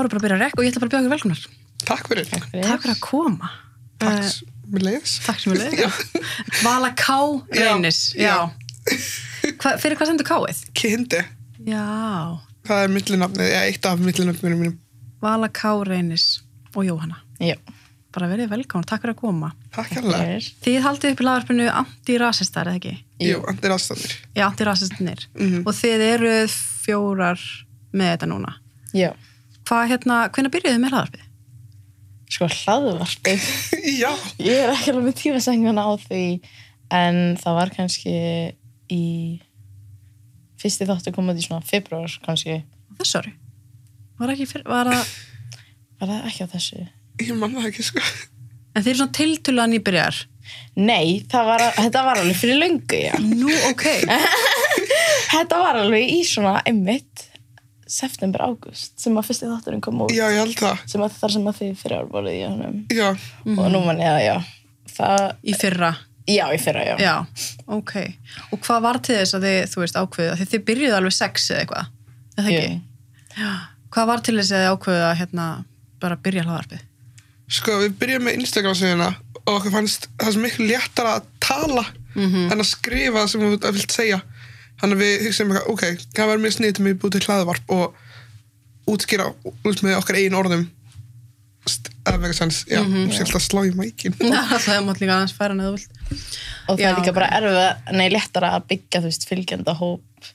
þá erum við bara að byrja að rekka og ég ætla bara að bjóða ykkur velkomnar. Takk fyrir. Takk fyrir að koma. Takk Eh, s- með leiðis. Takk sem við leiðum. Vala K. Já, Reynis. Já. Hva, fyrir hvað sendur K-ið? Kindi. Já. Það er millinafnið, eða eitt af millinafninu mínum. Vala K. Reynis og Jóhanna. Já. Bara verið velkomin. Takk fyrir að koma. Takk. Fyrir. Þið haldið upp í lagarpinu antirasistar, eða ekki? Jú, andir aðstæðir. Já, antirasistinir. Mhm. Og þið eruð fjórar með þetta núna. Já. Hvað hérna, hvernig byrjuðu með lagarpið? Sko hlaðvarpið. Já. Ég er ekki alveg með tímasenguna á því en það var kannski í fyrsti þáttu kom út í svona februar kannski. Þessu ári? Var ekki fyrir, var það, Var það ekki á þessu? Ég man það ekki, sko. en þið eru svona tiltölulega nýbyrjar. Nei, það var, þetta var alveg fyrir löngu, já. Nú, ok. Þetta var alveg í svona einmitt september, águst sem að fyrsti þátturinn kom út. Já, ég held það. Sem að þar sem að þið fyrir ár voruð í honum. Já. Og nú man ég að, já. Það, Í fyrra. já, í fyrra, já. Já, ok. Og hvað var til þess að þið, þú veist, ákveðu? Því þið byrjuðu alveg sex eða eitthvað. Er það ekki? Já. Hvað var til þess að þið ákveðu að hérna bara byrja hlaðarpið? Sko, við byrjum með Instagram-síðuna og okkur fannst það sem miklu léttara að tala en að skrifa sem þú vilt segja. Þannig að við hugsaum eitthvað, ok, það var mjög snið til mig búið til hlaðvarp og útskýra út með okkar eigin orðum. Ef eitthvað sens, já, mm -hmm, alltaf slá í mækin. það er mátt líka aðeins færa neðu vilt. Og það Já, er líka bara erfið, nei, léttara að byggja, þú veist, fylgjanda hóp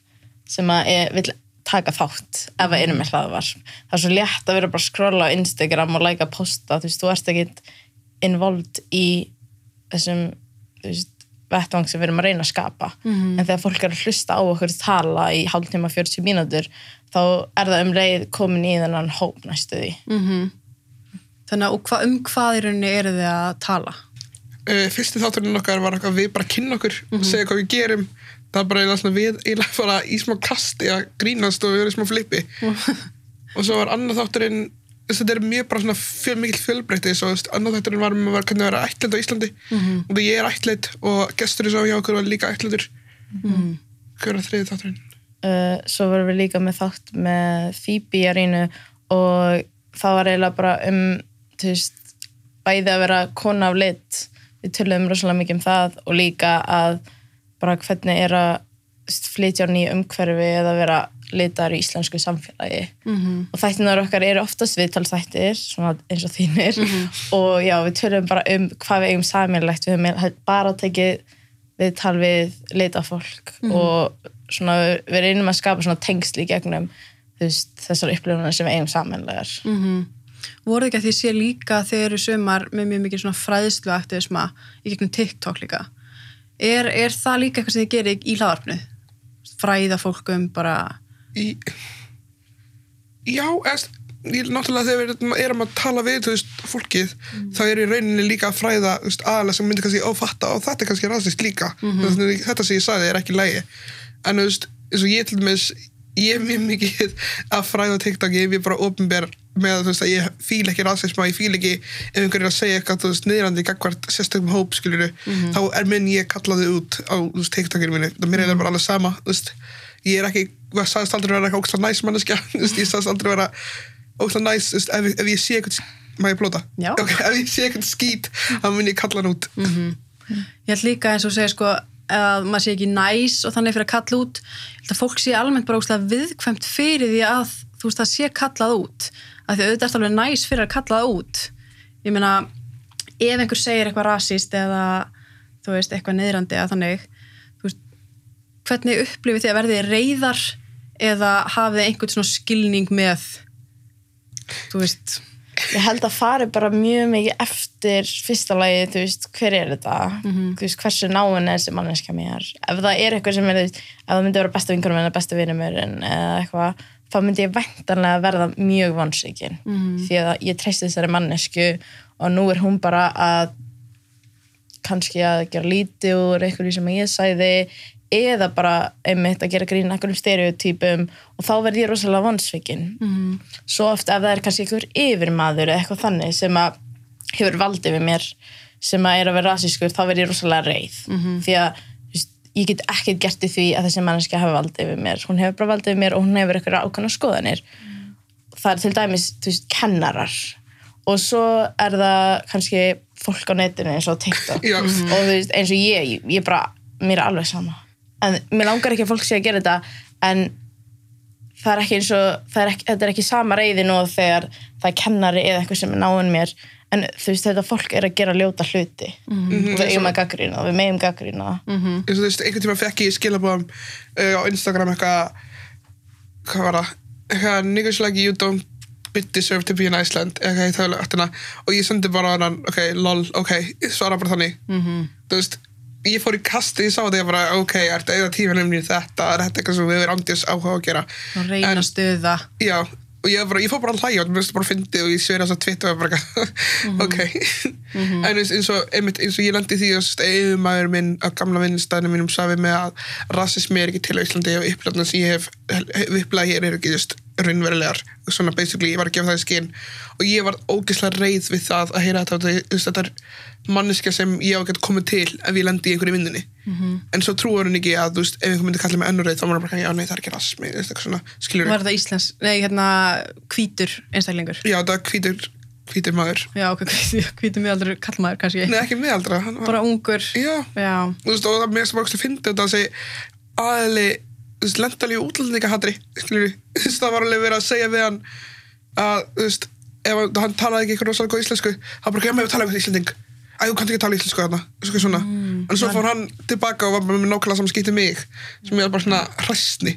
sem að er, vill taka þátt ef að erum með hlaðvarp. Það er svo létt að vera bara að skrolla á Instagram og læka posta, þú veist, þú ert ekkit involved í þessum, þú veist, vettvang sem við erum að reyna að skapa. En þegar fólk er að hlusta á okkur tala í hálftíma 40 mínútur, þá er það um leið komin í þennan hóp næstu því. Mm Þannig að hva, um hvað í rauninni eru þið að tala? Uh, fyrsti þátturinn okkar var eitthvað við bara kynna okkur og segja hvað við gerum. Það var bara eiginlega svona við eiginlega bara í smá kasti að grínast og við erum í smá flippi. og svo var annar þátturinn þetta er mjög bara svona fjöl, mikil fjölbreytti svo veist, annar þátturinn var um að vera hvernig að vera ætlind á Íslandi. Og ég er ætlind og gestur sem hjá okkur var líka ætlindur hver er þriði þátturinn? uh, svo vorum við líka með þátt með Phoebe í arínu og það var eiginlega bara um veist, bæði að vera kona af lit. Við töluðum rosalega mikið um það og líka að bara hvernig er að flytja á nýju umhverfi eða vera litar í íslensku samfélagi. Mhm. og þættinar okkar eru oftast viðtalsþættir svona eins og þínir. Og já, við töluðum bara um hvað við eigum saminlegt við höfum bara tekið viðtal við litafólk og svona við reynum að skapa svona tengsl í gegnum veist, þessar upplifunar sem við eigum saminlegar Mm Voruð ekki að því sé líka þið eru sumar með mjög mikið svona fræðslu aktivisma í gegnum TikTok líka. Er, er það líka eitthvað sem þið gerir í hlaðarpnu? Fræða fólkum bara... Í... Já, eða, náttúrulega þegar við erum að tala við þú veist, fólkið, þá er í rauninni líka að fræða aðalega sem myndir kannski ófatta og þetta er kannski rasist líka. Mm þetta sem ég sagði er ekki lægi en þú veist, eins og ég til dæmis ég er mjög mikið að fræða TikTok ég er bara opinber með þú veist að ég fíl ekki rasisma, ég fíl ekki ef einhver er að segja eitthvað þú veist niðrandi gagvart sérstökum hóp skilur þá er minn ég kallaði út á þú veist, TikTokinu minni, það mér er bara alveg sama þú veist, ég er ekki, ég sagðist aldrei vera eitthvað ógslag næs manneskja, ég sagðist aldrei vera ógslag næs, ef, ef ég sé eitthvað má ég blóta? Já. Ok, ef ég sé eitthvað skít, þá mun ég kalla hann út Ég held líka eins og segja sko að maður sé ekki næs og þannig fyrir að kalla út. Ég held að fólk sé almennt bara óslega viðkvæmt fyrir því að þú veist það sé kallað út. Af því auðvitað er alveg næs fyrir að kalla það út. Ég meina, ef einhver segir eitthvað rasist eða þú veist eitthvað neyðrandi eða þannig, hvernig upplifið þið að verði reyðar eða hafið einhvern svona skilning með, þú veist, ég held að fari bara mjög mikið eftir fyrsta lagi, þú veist, hver er þetta? Þú veist, hversu náinn er þessi manneskja mér? Ef það er eitthvað sem er, ef það myndi vera besta vinkurum en besta vinur mér eða eitthvað, þá myndi ég væntanlega verða mjög vonsvíkin því að ég treysti þessari mannesku og nú er hún bara að kannski að gera lítið úr eitthvað sem ég sæði eða bara einmitt að gera grín einhverjum stereotypum og þá verð ég rosalega vonsvíkin mm, svo oft ef það er kannski einhver yfirmaður eða eitthvað þannig sem að hefur valdið við mér sem að er að vera rasískur þá verð ég rosalega reið. Því að þú veist, ég get ekkert gert í því að þessi manneskja hefur valdið við mér. Hún hefur bara valdið við mér og hún hefur eitthvað ákvæmna skoðanir. Það er til dæmis þú veist, kennarar. Og svo er það kannski fólk á netinu eins og TikTok. Og þú veist, eins og ég, ég bara mér er alveg sama en mér langar ekki að fólk sé að gera þetta en það er ekki eins og það er ekki, þetta er ekki sama reyði nú þegar það er kennari eða eitthvað sem er náinn mér. En þú veist, þetta fólk er að gera ljóta hluti. Og við eigum að gaggrýna það, við megum gaggrýna það eins og þú veist, einhvern tíma fekk ég skilabóðum uh, á Instagram eitthvað hvað var það, eitthvað niggas like you don't bit deserve to be in Iceland. Eitthvað þauðlega aftina og ég sendi bara ok, lol, ok. Ég svara bara þannig. -hmm. þú veist, ég fór í kasti, ég sá þetta ég bara, ok, ertu eða tímanum í þetta? Er þetta eitthvað sem við erum andjós áhuga að gera? Og reyna En- að stuða. Já, og ég, bara, ég fór bara að hlæja og mér finnst bara fyndi og ég sver þess að Twitter og bara, eitthvað, ok. En eins, og, einmitt, eins og ég lendi því að eðumæður minn á gamla vinnstæðinu mínum safi með að rasismi er ekki til Íslandi og upplöfna sem ég hef, hef upplæði hér er ekki just raunverulegar. Svona basically, ég var að gefa það í skinn og ég var ógeðslega reið við það að heyra þetta, þetta er manneskja sem ég á að geta komið til ef ég lendi í einhverju vinnunni en svo trúar hún ekki að, þú veist, ef einhver myndi kalla mig ennurreið þá var hann bara, já, nei, það er ekki rasmi, svona, var þetta Íslands, nei hérna hvítur einstaklingur? Já, það er hvítur, hvítur maður. já, ok, hvítur miðaldur kallmaður kannski. Nei, ekki miðaldra. Hann, bara ungur. Já, já, veist, og það mér sem bara fyndi þetta að segja aðli, lendali útlendingahatri, það var alveg verið að segja við hann að, þú veist, ef hann- talaði ekki eitthvað rosalega góð íslensku, hann bara, með að tala eitthvað íslending. Æ, þú kannt ekki tala íslensku þarna, svona. en svo fór hann tilbaka og var með nákvæmlega saman skýtti mig, sem ég var bara svona hræstni.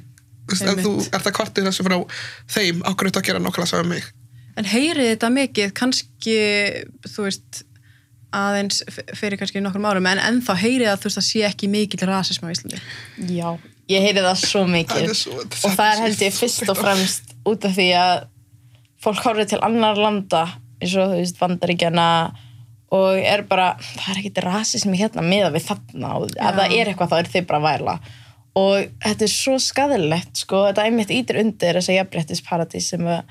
Einmitt. þú ert að kvartið þessu frá þeim, ákveður þetta að gera nákvæmlega saman mig. en heyrið þetta mikið kannski, þú veist aðeins fyrir kannski nokkrum árum en ennþá heyrið að þú veist að sé ekki mikill rasism á Íslandi Já, ég heyri það svo mikið. Það er svo- og það er held ég fyrst og fremst út af því að fólk horfir til annar landa eins og þú veist vandaríkjana og er bara, það er ekkit rasismi hérna meða við þarna. Og ef það er eitthvað þá er þið bara að væla. Og þetta er svo skadilegt sko, þetta einmitt ítir undir þessa jafnréttisparadís sem að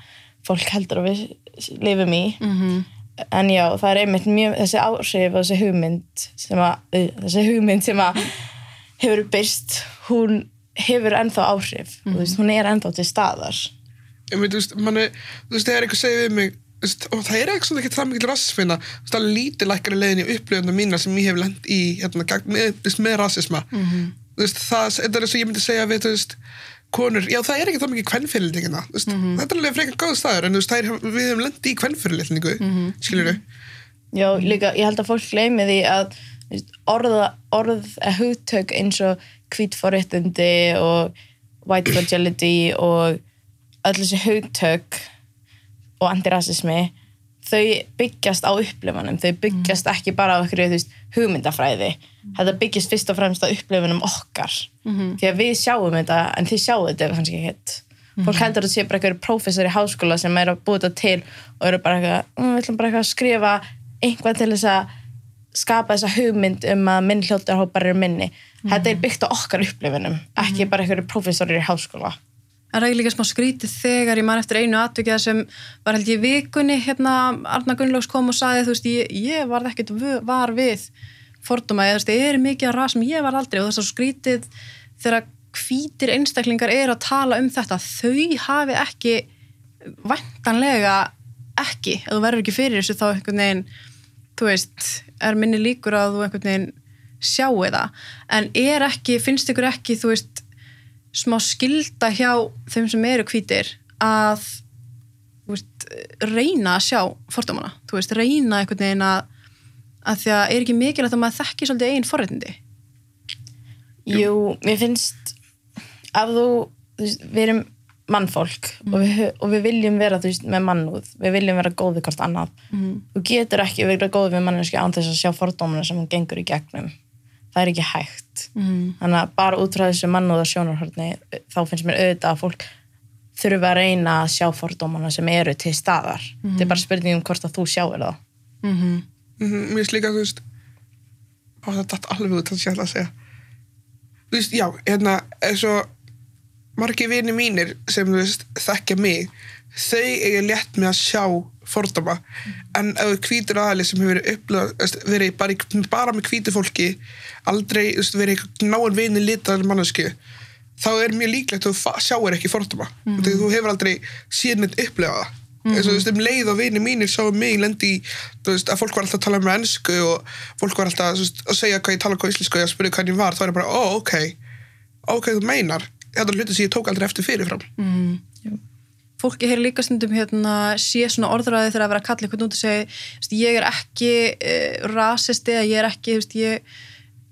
fólk heldur að við lifum í. Mhm. en já, það er einmitt mjög þessi áhrif og þessi hugmynd sem að, þessi hugmynd sem að hefur byrst, hún hefur ennþá áhrif, mm. veist, hún er ennþá til staðar ég veit, þú veist, manni, þú veist, þegar eitthvað segir við mig veist, og það er eitthvað ekki það mikil veist, það er lítið lækkari leiðin í upplöfuna mína sem ég hef lent í hérna, með, með rasisma Mhm. þú veist, það, er eins og ég myndi segja við, þú veist, konur, já það er ekki það mikið kvennfyrirlitningina, veist, Mhm. þetta er alveg frekar góð staður, en veist, er, við hefum lent í kvennfyrirlitningu, mm. -hmm. skilur við já, líka, ég held að fólk gleymi því að orða, orð eða hugtök eins og hvítforréttindi og white fragility og öll þessi hugtök og antirasismi þau byggjast á upplifunum. Þau byggjast ekki bara á ykkur veist, hugmyndafræði. Þetta byggjast fyrst og fremst á upplifunum okkar. Því að við sjáum þetta en þið sjáum þetta kannski ekkert fólk heldur að þetta sé bara einhverju prófessor í háskóla sem er að búið þetta til og eru bara eitthvað, um, við ætlum bara eitthvað að skrifa einhvað til þess að skapa þessa hugmynd um að minn hljóttarhópar eru minni. Þetta er byggt á okkar upplifunum ekki bara einhverju prófessorir í háskóla. Það er líka smá skrítið þegar ég man eftir einu atvikið sem var held ég vikunni hérna Arna Gunnlaugs kom og sagði þú veist ég, ég varð ekkert var við fordóma eða þú veist ég er mikið að rasm ég var aldrei. Og er svo skrítið þegar hvítir einstaklingar eru að tala um þetta. Þau hafi ekki vantanlega ekki ef þú verður ekki fyrir þessu þá einhvern veginn þú veist er minni líkur að þú einhvern veginn sjáu það. En er ekki, finnst ykkur ekki þú veist smá skilda hjá þeim sem eru hvítir að veist, reyna að sjá fordómana, þú veist, reyna einhvern veginn að, að því að er ekki mikilvægt að maður þekki svolítið eigin forréttindi? Jú, mér finnst að þú, þú veist, við erum mannfólk og, við, og við viljum vera veist, með mannúð, við viljum vera góð við hvort annað. Mhm. þú getur ekki verið góð við manneski án þess að sjá fordómana sem hún gengur í gegnum. Það er ekki hægt. Mm. þannig að bara út frá þessu mannúða sjónarhörni þá finnst mér auðvitað að fólk þurfa að reyna að sjá fordómana sem eru til staðar. Þetta er bara spurning um hvort að þú sjáir það. Mm -hmm. Mhm, Mér finnst líka, þú veist Ó, það datt alveg út sé alltaf að segja. Þú veist, já, hérna eins og margir vini mínir sem, veist, þekkja mig þau eiga létt með að sjá fordóma, en ef þú hvítur aðali sem hefur verið upplöð, verið bara, bara með hvítu fólki aldrei, veist, verið náinn vini litaðar mannesku þá er mjög líklegt að þú sjáir ekki fordóma. Mm -hmm. þú hefur aldrei síðan neitt upplefa það. Eins og þú veist um leið og vini mínir sáu mig lendi í, þú veist, að fólk var alltaf að tala með ennsku og fólk var alltaf veist, að segja hvað ég tala hvað íslensku og ég spurði hvað ég var þá er ég bara, ó, ok. Ok, þú meinar, þetta er hluti sem ég tók aldrei eftir fyrirfram. Fólki heyri líka stundum hérna sé svona orðræði þegar að vera að kalla eitthvað út og segja, ég er ekki uh, rasisti eða ég er ekki þú veist, ég,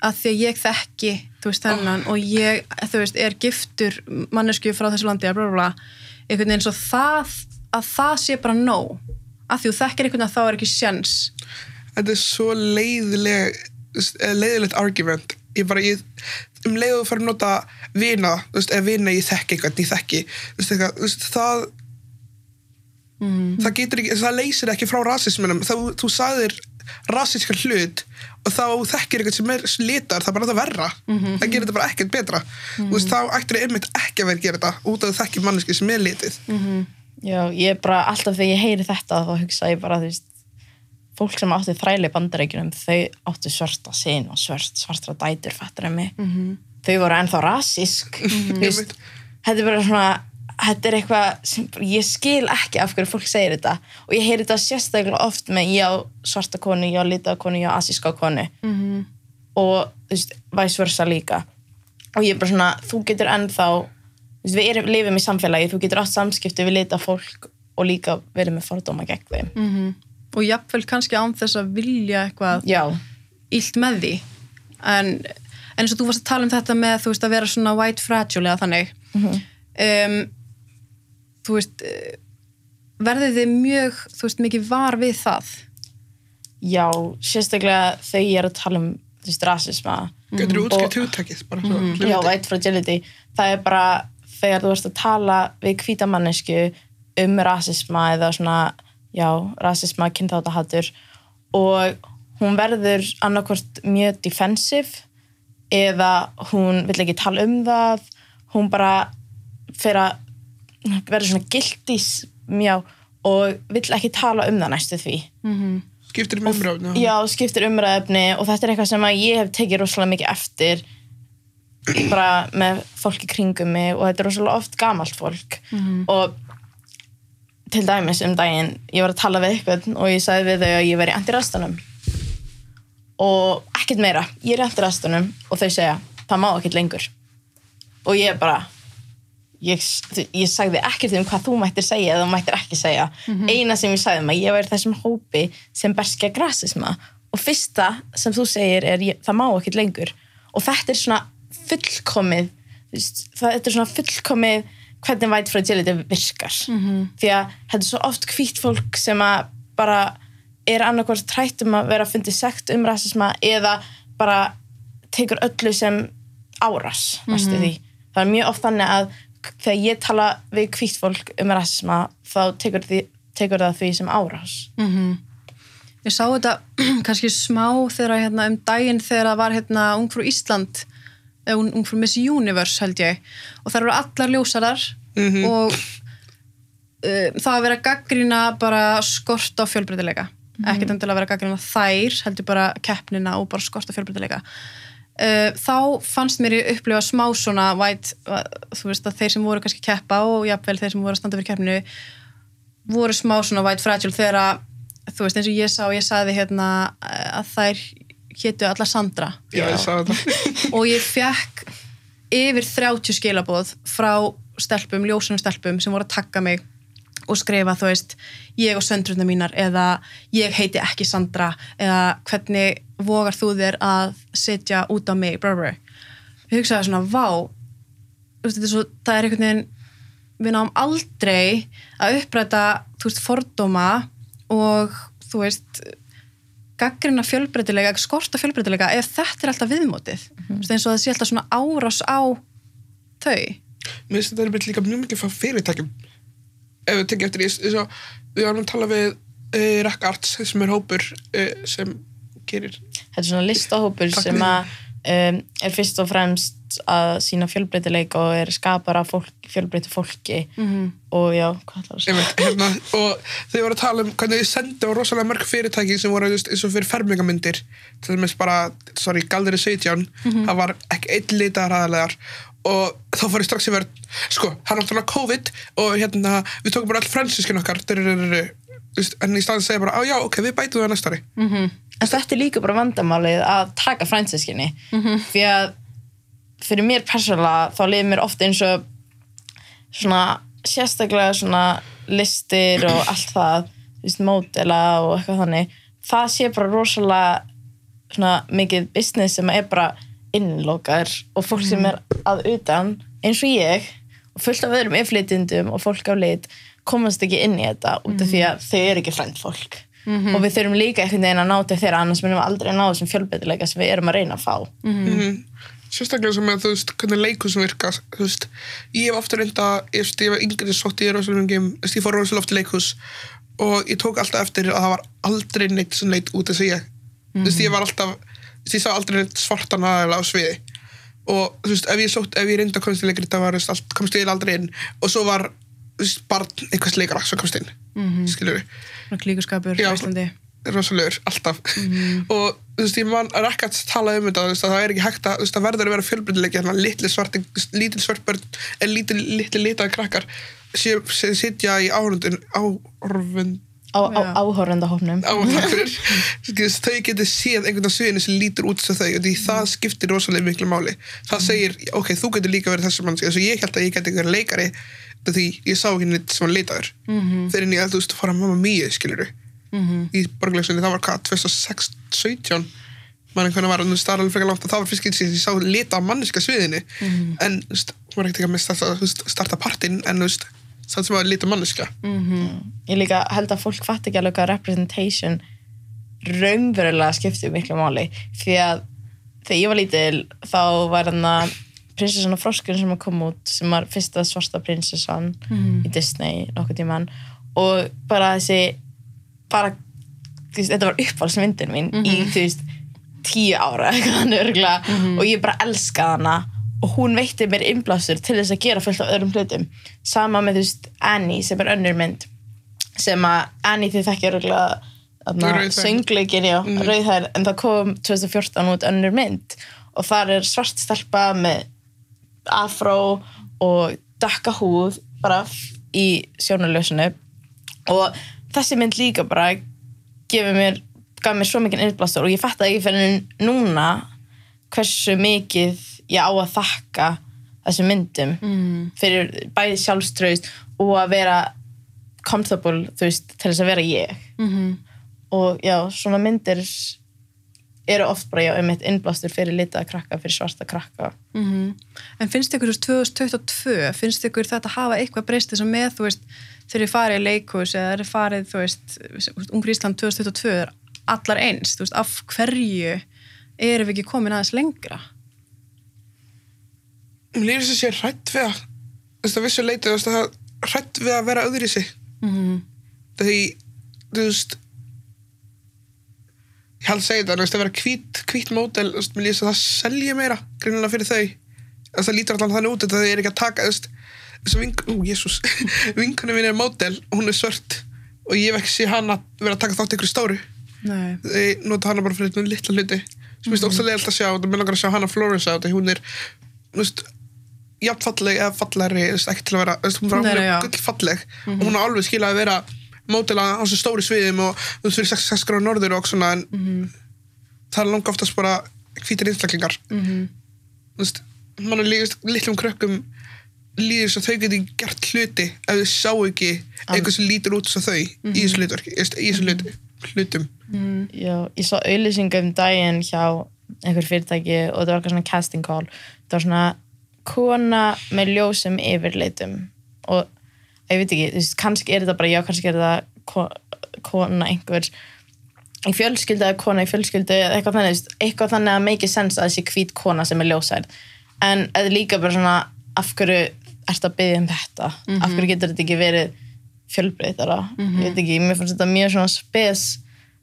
að því að ég þekki þú veist þennan og ég veist, er giftur mannesku frá þessu landi bla, bla, bla, einhvern veginn svo það að það sé bara nóg. Að því þú þekkir einhvern veginn að þá er ekki sjens þetta er svo leiðileg eh, leiðilegt argument. Ég bara, ég, um leið og þú fyrir að nota vina, þú veist, eða vina ég þekki eitthvað, ég þekki, þú veist, eitthvað, þú veist það það getur ekki, það leysir ekki frá rasisminum. Þá þú sagðir rasískan hlut og þá þekkir eitthvað sem er litar, það er bara það verra. Það gerir þetta bara ekkert betra. Þú veist, þá ættir einmitt ekki að vera að gera þetta út af þú þekkir manneski sem er litið. Já, ég er bara alltaf þegar ég heyri þetta þá hugsa ég bara, þú veist fólk sem átti þræli bandarækjunum þau átti svarta sin og svart, svartra dætur fattur en mig þau voru ennþá rasísk þú veist, þetta er bara svona þetta er eitthvað sem ég skil ekki af hverju fólk segir þetta. Og ég heyri þetta sérstaklega oft með ég á svarta konu, ég á litaða konu, ég á asíska konu. -hmm. og þú veist, vice versa líka. Og ég er bara svona, þú getur ennþá þú veist, við erum, lifum í samfélagi þú getur átt samskipti við lita fólk og líka verið með fordóma gegn þeim. Mm og jafnvel kannski án þess að vilja eitthvað já, illt með því. En, en eins og þú varst að tala um þetta með þú veist að vera svona white fragile eða þannig um, þú veist verðið þið mjög þú veist mikið var við það? Já, sérstaklega þegar ég er að tala um þú veist, rasisma. Getur þú Og- bara svo, já, white fragility. Það er bara þegar þú ert að tala við hvítamannesku um rasisma eða svona já, rasisma, kynþáttahattur og hún verður annarkvort mjög defensive eða hún vill ekki tala um það. Hún bara fer að verður svona guilty mjá, og vill ekki tala um það næstu því. Skiptir um umræfni Já, skiptir umræðefni og þetta er eitthvað sem að ég hef tekið rosalega mikið eftir bara með fólki kringum mig og þetta er rosalega oft gamalt fólk. Og til dæmis um daginn ég var að tala við eitthvað og ég sagði við þau að ég veri antirastanum og ekkert meira ég er antirastanum og þau segja það má ekkert lengur. Og ég er bara ég, ég sagði ekkert um hvað þú mættir segja eða þú mættir ekki segja. Eina sem ég sagði um að ég væri þessum hópi sem berskja grasisma. Og fyrsta sem þú segir er ég, það má ekkert lengur. Og þetta er svona fullkomið þú veist, það, þetta er svona fullkomið hvernig white fragility virkar því að þetta er svo oft hvítt fólk sem að bara er annarkvort trætt um að vera að fundi sekt um rasisma eða bara tekur öllu sem áras næstu því. Það er mjög oft þannig að þegar ég tala við hvítt fólk um rasisma þá tekur, því, tekur það því sem árás. Ég sá þetta kannski smá þegar hérna, um daginn þegar það var hérna, Ungfrú Ísland eða Un- Ungfrú Miss Universe held ég. Og það eru allar ljósarar og uh, það að vera gaggrina bara skort á fjölbreytileika. Ekkert endilega að vera gaggrina þær heldur bara keppnina og bara skort á fjölbreytileika. Uh, þá fannst mér ég upplifa smá svona white, uh, þú veist að þeir sem voru kannski keppa og jafnvel þeir sem voru að standa fyrir keppninu voru smá svona white fragile þegar að þú veist eins og ég sá, ég sagði hérna eh, að þær hétu allar Sandra já, og ég fekk yfir 30 skilaboð frá stelpum, ljósunum stelpum sem voru að takka mig og skrifa þú veist, ég og söndruna mínar eða ég heiti ekki Sandra eða hvernig vogar þú þér að setja út á mig blah, blah. ég hugsaði svona, vá veist, er svo, það er einhvern veginn við náum aldrei að uppræta þú veist, fordóma og þú veist gaggrina fjölbreytilega, skorta fjölbreytilega ef þetta er alltaf viðmótið. Mm -hmm. eins og það sé alltaf svona árás á þau. Mér finnst þetta er líka mjög mikið frá fyrirtækjum. Ef við tekjum eftir því eins og við varum að tala við uh, Rack Arts sem er hópur uh, sem gerir Þetta er svona listahópur sem að um, er fyrst og fremst að sína fjölbreytileik og er skapar af fólk, fjölbreyti fólki. Mhm. og já, hvað ætlar að segja? Hérna, og þau voru að tala um hvernig þau sendu á rosalega mörg fyrirtæki sem voru just, eins og fyrir fermingamyndir til dæmis bara, sorry, Galdri 17 það var ekki einn litar aðalegar og þá fór ég strax yfir sko, hann átti hana COVID og hérna, við tókum bara all fransískin okkar en í staðin segja bara, á já, ok, við bætum það næsta ári. Mhm. En þetta er líka bara vandamálið að taka fransiskinni því að fyrir mér persónulega þá liður mér ofta eins og svona sérstaklega svona listir og allt það módela og eitthvað þannig. Það sé bara rosalega svona mikið business sem er bara innlokaður og fólk sem er að utan eins og ég og fullt af öðrum innflytjendum og fólk á lit komast ekki inn í þetta út af því að þau eru ekki frænd fólk. Og við þurfum líka einhvern veginn að ná til þeirra annars munum við aldrei ná þessum fjölbreytileika sem við erum að reyna að fá. Mhm. sérstaklega sem að þú veist hvernig leikus virka þú veist, ég hef ofta reynda ég, veist, ég var yngri sótt í veist, ég fór rosalega oft í leikus og ég tók alltaf eftir að það var aldrei neitt sem leit út að ég. Þú veist, ég var alltaf ég sá aldrei neitt svartan aðeins á sviði. Og þú veist, ef ég sótt ef ég reynda að komast í leikri, það var þú veist, allt, komst ég aldrei inn. Og svo var barn einhvers leikara sem komst inn mm -hmm. skilur Svona klíkuskapur í Íslandi. rosalegur, alltaf. Og þú veist, ég man er ekki að tala um þetta þú veist, að það er ekki hægt að, þú veist, það verður að vera fjölbreytileiki hérna, litli svarti, lítil svartbörn en lítil, litli litaði krakkar sem sitja í áhörundin áhörund á, á Já. áhórendahófnum áhörundir þau getur séð einhvern á sviðinu sem lítur út sem þau og því það skiptir rosalega miklu máli. Það segir, ok, þú getur líka verið þessi mann þess að ég held að ég geti verið leikari því ég sá ekki neitt sem var litaður þegar ég, þú veist, fara mamma mýi skilur í borgleikunni, það var hvað 2016, 17 mann hvernig var, þú veist, það er alveg frekar langt að það var fyrst getur ég sá lita á manneska sviðinu. En, þú veist, hún var ekkert ekki að þú veist, starta partinn, en, það sem var lita manneska ég líka held að fólk fatt ekki alveg hvað representation raunverulega skiptir miklu máli. Því að þegar ég var lítil þá var hann að prinsessan og froskurinn sem að koma út sem var fyrsta svarta prinsessan í Disney nokkuð tíman og bara þessi bara, veist, þetta var uppáhaldsmyndin mín í, þú veist, tíu ára eitthvað hann örgulega og ég bara elskaði hana. Og hún veitti mér innblástur til þess að gera fullt af öðrum hlutum. Sama með, þú veist, Annie sem er önnur mynd sem að Annie þið þekkja örgulega Rauðhærð. söngleikin, já, mm. rauðhær en það kom 2014 út önnur mynd. Og þar er svart stelpa með afró og dökka húð bara í sjónulösinu og þessi mynd líka bara gefur mér, gaf mér svo mikið innblástur og ég fatt ekki fyrir núna hversu mikið ég á að þakka þessum myndum mm. fyrir bæði sjálfströðust og að vera comfortable, þú veist, til þess að vera ég Mhm. og já, svona myndir eru oft bara, já, um eitt innblástur fyrir litaða krakka, fyrir svarta krakka. Mhm. En finnst ykkur, veist, 2022 finnst ykkur þetta hafa eitthvað breyst þess að með, þú veist, þegar ég farið í leikhús eða er farið, þú veist Ungur Ísland 2022 er allar eins þú veist, af hverju erum við ekki komin aðeins lengra? Mér lýður þess að sé hrætt við að þú veist að vissu leiti, þú veist að hrætt við að vera öðru í sig mm því, þú veist ég held að segja þetta, þú veist að vera hvít hvít mótel, veist, mér að það selja meira greinilega fyrir þau. Veist, það lítur allan þannig út að þau er ekki að taka þú veist, þess að vink, ú, jésús vinkunum mín er mótel og hún er svört og ég ekki sé hana vera að taka þátt ykkur stóru. Þau nota hana bara fyrir svona litla hluti. Sem finnst óslega leiðilegt að sjá og það með langar að sjá hana Florence á þetta hún er þú veist, jafn falleg eða fallegri, veist, ekki til að vera veist, hún er gull falleg og hún á alveg skilað að vera mótila á þessu stóri sviðum og þú veist, fyrir 6 gráð norður og svona en það er langa oftast bara hvítir einstaklingar. Mhm. þú veist, mann er líkast litlum krökkum líður að þau geti gert hluti ef þau sjá ekki eitthvað sem lítur út svo þau í þessu hlutverki, í þessu hluti, hlutum. Já, ég sá auðlýsingu um daginn hjá einhver fyrirtæki og það var eitthvað svona casting call. Það var svona kona með ljósum yfirleitum og ég veit ekki, veist, kannski er þetta bara já, kannski er þetta ko kona einhver í fjölskyldu eða kona í fjölskyldu eitthvað þannig, veist, eitthvað þannig að make sense að þessi hvít kona sem er ljósærð en eða líka bara svona af hverju ertu að byggja um þetta? Af hverju getur þetta ekki verið fjölbreytara ég veit ekki, mér fannst þetta mjög svona spes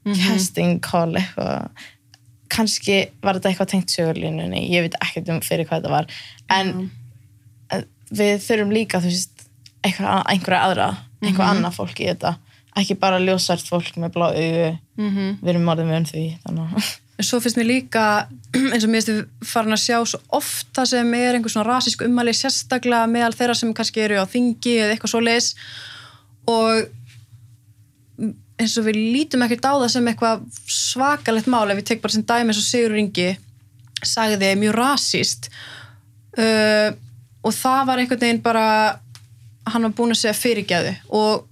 casting call eitthvað. Kannski var þetta eitthvað tengt sögurlínunni ég veit ekkert um fyrir hvað þetta var. En mm. við þurfum líka þú veist, einhverja aðra einhver annað fólk í þetta. Ekki bara ljósært fólk með blá augu. Mhm. við erum orðin með um því þannig að en svo finnst mér líka eins og mér finnst við farin að sjá svo ofta sem er einhver svona rasísk ummæli sérstaklega meðal þeirra sem kannski eru á þingi eða eitthvað svo leis og eins og við lítum ekkert á það sem eitthvað svakalegt mál ef við tek bara sem dæmi eins og Sigur Ingi sagði mjög rasíst uh, og það var einhvern veginn bara hann var búin að segja fyrirgæðu og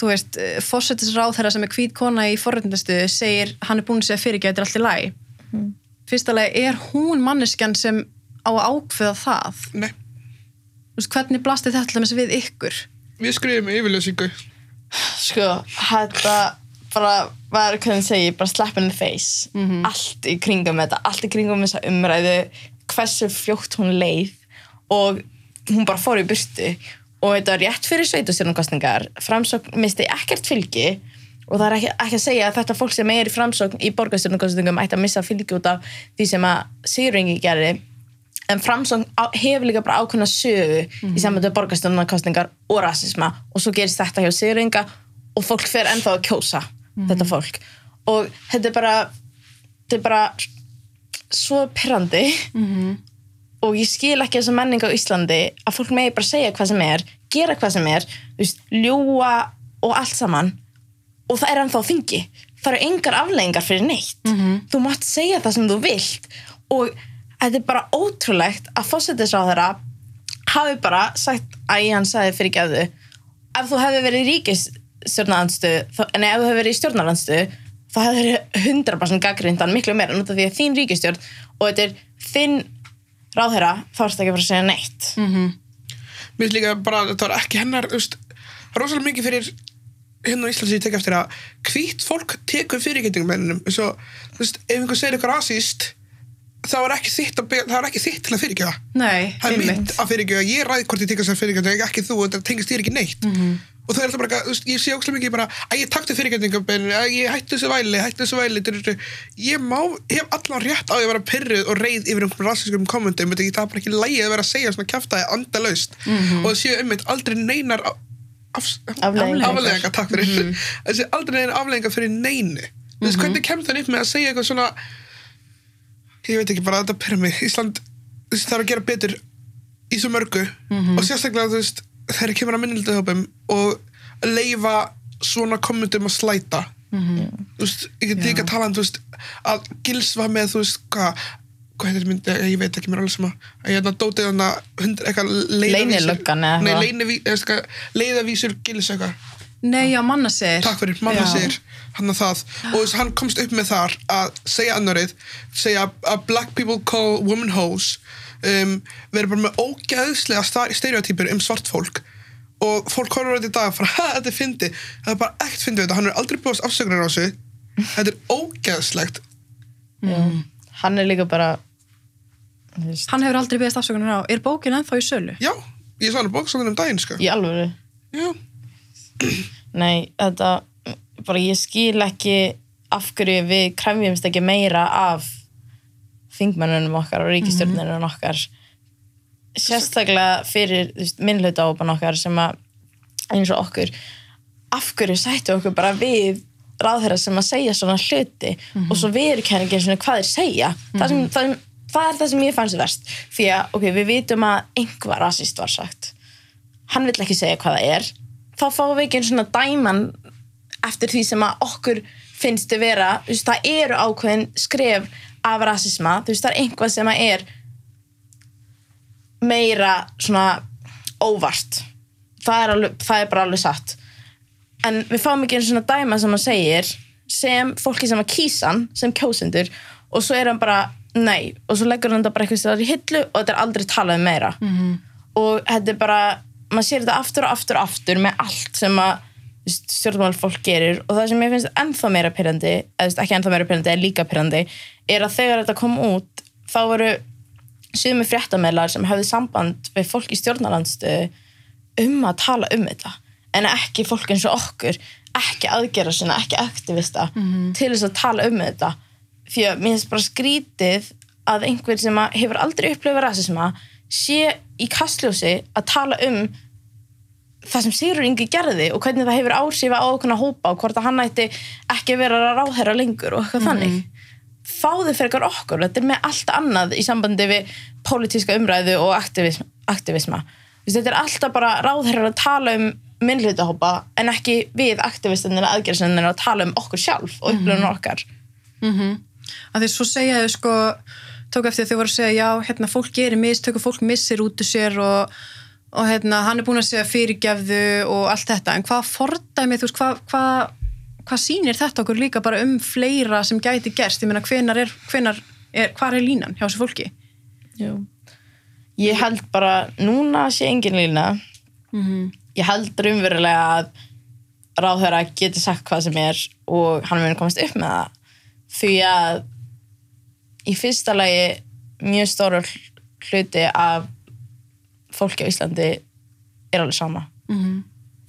þú veist, fórsetisráð þeirra sem er hvít kona í forrættindastuðu segir hann er búin að segja fyrirgæðu, þetta er allt í lagi. Mm. fyrsta lagi, er hún manneskjan sem á að ákveða það? Nei, þú veist, hvernig blasti þetta til dæmis við ykkur? Við skrifum yfirlösingu sko, þetta bara var, hvernig segi ég, bara slap in the face. Allt í kringum þetta, allt í kringum þessa umræðu, hversu fljótt hún leið og hún bara fór í burtu og þetta var rétt fyrir sveitastjórnumkostningar framsókn misti ekkert fylgi. Og það er ekki, ekki að segja að þetta fólk sem er í framsókn í borgarstjórnumkostningum ætti að missa fylgi út af því sem að Sigringi gerði. En framsókn hefur líka bara ákveðna sögu í sambandi við borgarstjórnarkostningar og rasisma. Og svo gerist þetta hjá Sigringa og fólk fer ennþá að kjósa þetta fólk. Og þetta er bara þetta er bara svo pyrrandi og ég skil ekki þessa menning á Íslandi að fólk megi bara segja hvað sem er gera hvað sem er, þú veist, ljúa og allt saman. Og það er ennþá á þingi. Það eru engar afleggingar fyrir neitt. Þú mátt segja það sem þú vilt. Og þetta er bara ótrúlegt að fósættisráðara hafi bara sagt að hann sagði fyrir gæðu. Ef þú hefði verið í ríkisstjórnarandstöðu en ef þú hefði verið í stjórnarandstöðu þá hefði verið 100% gaggrindan miklu meira af því að þín ríkisstjórn og þetta er þinn ráðherra þá ertu ekki að fara að segja neitt. Mér finnst líka bara að þetta var ekki hennar veist, rosalega mikið fyrir hérna á Íslandi sem ég tek eftir að hvít fólk tekur fyrirgætingum ennum eins og, þú veist, ef einhver segir eitthvað rasíst þá er ekki þitt, að, er ekki þitt til að fyrirgefa. Nei, það er mitt að fyrirgefa, ég ræði hvort ég tekast að fyrirgefa ekki þú, þetta tengist þér ekki neitt og það er alltaf bara, ég sé ókslega mikið bara að ég takti fyrirgefningum, að ég hætti þessu væli hætti þessu væli, ég má hef allan rétt á að vera pyrruð og reið yfir einhverjum rassiskum kommentum, það er bara ekki lægi að vera að segja svona kjaftaði andalaust. Og það séu einmitt aldrei neinar af, af, Afleiðingar. afleðingar, takk fyrir. Þessi aldrei neinar afleðingar fyrir neinu. Þú veist, hvernig kemst það upp með að segja eitthvað svona ég veit ekki bara að þetta pyrra mig. Ísland að þegar kemur að minnildahjópum og leifa svona kommentum að slæta. Þú veist, ég get líka að tala um þú veist, að Gils var með þú veist, hvað hvað heitir myndi, ég veit ekki mér alveg sem að að ég hérna dótið hana hundra, eitthvað leiðavísur Leynilöggan eða leiðavísur Gils eitthvað. Nei, já, manna segir. Takk fyrir, manna segir hann að það. Og þess, hann komst upp með þar að segja annarið, segja að black people call women hoes um, verður bara með ógeðslega sta- stereotypur um svart fólk og fólk horfður þetta í dag og fara, ha, þetta er fyndi það er bara ekkert fyndi við þetta, hann er aldrei búist afsökunar á þessu þetta er ógeðslegt mm. hann er líka bara þú veist, Hann hefur aldrei beðist afsökunar á. Er bókin ennþá í sölu? já, ég sá hann bókstofnum um daginn sko. í alvöru já, Nei, þetta bara ég skil ekki af hverju við krefjumst ekki meira af þingmennunum okkar og ríkistjórnunum okkar sérstaklega fyrir minnlauta ápan okkar sem að eins og okkur af hverju sættu okkur bara við ráðherra sem að segja svona hluti og svo við erum kenningin svona hvað þeir segja? Það, sem, það, sem, það er það sem ég fannst verst. Því að ok, við vitum að einhver rasist var sagt. Hann vill ekki segja hvað það er. Þá fáum við ekki einu svona dæman eftir því sem að okkur finnst þið vera, þú veist, það eru ákveðin skref af rasisma þú veist, það er einhvað sem að er meira svona óvart. Það er, alveg, það er bara alveg satt. En við fáum ekki einu svona dæma sem hann segir sem fólki sem að kýsan sem kjósendur og svo er hann bara nei og svo leggur hann þetta bara eitthvað stæðar í hillu og þetta er aldrei talað um meira. -hmm. og þetta er bara maður sér þetta aftur og aftur og aftur með allt sem að stjórnmál fólk gerir og það sem ég finnst ennþá meira pyrrandi eða ekki ennþá meira pyrrandi, en líka pyrrandi er að þegar þetta kom út þá voru sumi fréttamelar sem hafði samband við fólk í stjórnalandstöðu um að tala um þetta. En ekki fólk eins og okkur ekki aðgera sinna, ekki aktivista til þess að tala um þetta. Því að mér finnst bara skrítið að einhver sem hefur aldrei upplifað rasisma sé í kastljósi að tala um það sem Sigur Ingi gerði og hvernig það hefur áhrif á okkurna hópa og hvort að hann ætti ekki að vera ráðherra lengur og eitthvað þannig. Fáðu frekar okkur, þetta er með allt annað í sambandi við pólitíska umræðu og aktivism, aktivisma. Þetta er alltaf bara ráðherrar að tala um minnlutahópa en ekki við aktivistinir aðgerðsennir að tala um okkur sjálf og upplifun okkar. Að því svo segja þau sko tók eftir að þau voru að segja já, hérna fólk gerir mistök og fólk missir út úr sér og, og hérna hann er búin að segja fyrirgefðu og allt þetta en hvað fordæmi, þú veist, hvað hvað hvað sýnir þetta okkur líka bara um fleira sem gæti gerst, ég meina hvenar er, hvenar er, hvar er línan hjá þessu fólki Jú. Ég held bara, núna sé engin lína. Ég held raunverulega að ráðherra geti sagt hvað sem er og hann muni komast upp með það. Því að í fyrsta lagi mjög stóru hluti af fólki á Íslandi er alveg sama.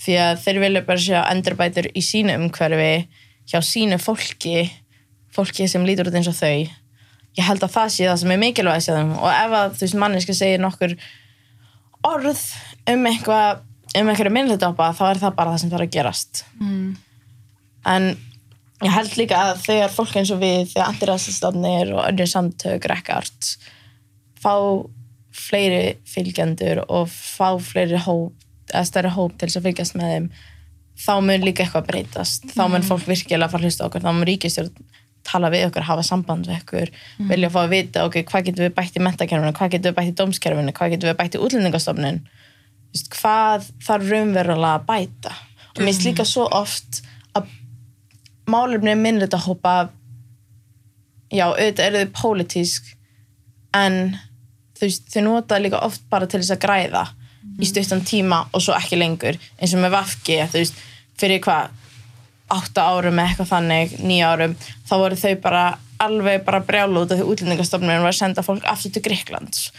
Því að þeir vilja bara sjá endurbætur í sínu umhverfi, hjá sínu fólki, fólki sem lítur út eins og þau ég held að það sé það sem er mikilvægast hjá þeim og ef að þú veist manneski segir nokkur orð um eitthvað um einhverju minnlutápa þá er það bara það sem þarf að gerast mm. en ég held líka að þegar fólk eins og við þegar antirasistofnir og önnur samtök rekkart fá fleiri fylgjendur og fá fleiri hóp eða stærri hóp til þess að fylgjast með þeim þá mun líka eitthvað breytast. Þá mun fólk virkilega fara að hlusta okkur þá mun ríkistjórn tala við okkur, hafa samband við okkur vilja fá að vita, ok, hvað getum við bætt í mentakerfinu, hvað getum við bætt í dómskerfinu hvað getum við bætt í útlendingastofnun? Hvað þarf raunverulega að bæta? Og mér finnst líka svo oft að málefni minnleita hópa já, auðvitað eru þau pólitísk en veist, þau nota líka oft bara til þess að græða í stuttan tíma og svo ekki lengur. Eins og með Vafki, þú veist, fyrir hvað átta árum eða eitthvað þannig, nýja árum þá voru þau bara alveg bara brjálu út af því útlendingastofnun var að senda fólk aftur til Gríklands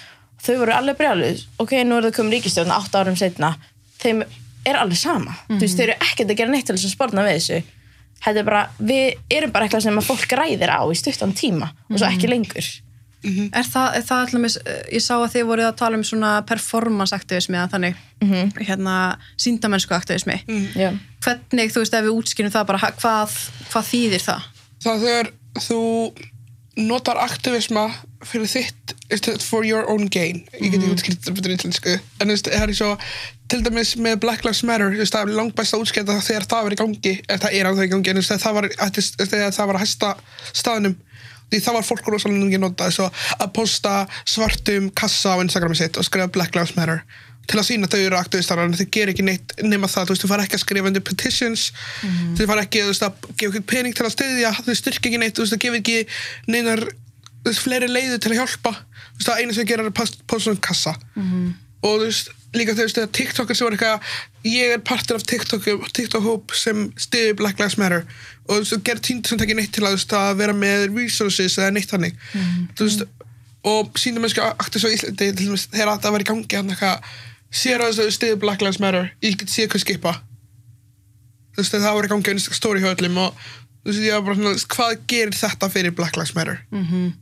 þau voru alveg brjálu, ok, nú er það komið ríkistjórn átta árum setna, þeim er alveg sama, þú veist, þau eru ekkert að gera neitt til þess að spórna við þessu. Þetta er bara, við erum bara eitthvað sem að fólk ræðir á í stuttan tíma og svo ekki lengur Er það, er það allmis, ég sá að þið voruð að tala um svona performance aktivismi eða þannig, hérna síndamennsku aktivismi. Já. Hvernig, þú veist, ef við útskynum það bara, hvað, hvað þýðir það? það þegar þú notar aktivisma fyrir þitt for your own gain? Ég get ekki útskilt þetta betur í íslensku. En þú veist, það er svo til dæmis með Black Lives Matter þú veist, það er langt best að útskilta það þegar það var í gangi eða það er á það í gangi en þú veist, það var að hæsta staðnum því það var fólk rosalega ekki nota þess að posta svartum kassa á Instagrami sitt og skrifa Black Lives Matter til að sína að þau eru aktivistar en þau ger ekki neitt nema það, þú veist, þau fara ekki að skrifa undir petitions, fara ekki þú veist, að gefa ekki pening til að styðja þau styrkja ekki neitt, þú veist, þau gefa ekki neinar þú veist, fleiri leiðu til að hjálpa þú veist, það einu sem þau gera er að post- posta um kassa. Og þú veist, líka þau veist, þegar TikTokar sem var eitthvað, ég er partur af TikTok, TikTok sem styður Black Lives Matter og þú gerir tínt sem ekki neitt til að, veist, að vera með resources eða neitt þannig. Þú veist, og sínum mennska aktis á Íslandi þegar þetta var í gangi hann eitthvað sér að þau stiðu Black Lives Matter. Ég get séð hvað skipa. Þú veist það var í gangi á Insta story hjá öllum og þú veist ég var bara svona hvað gerir þetta fyrir Black Lives Matter? -hmm.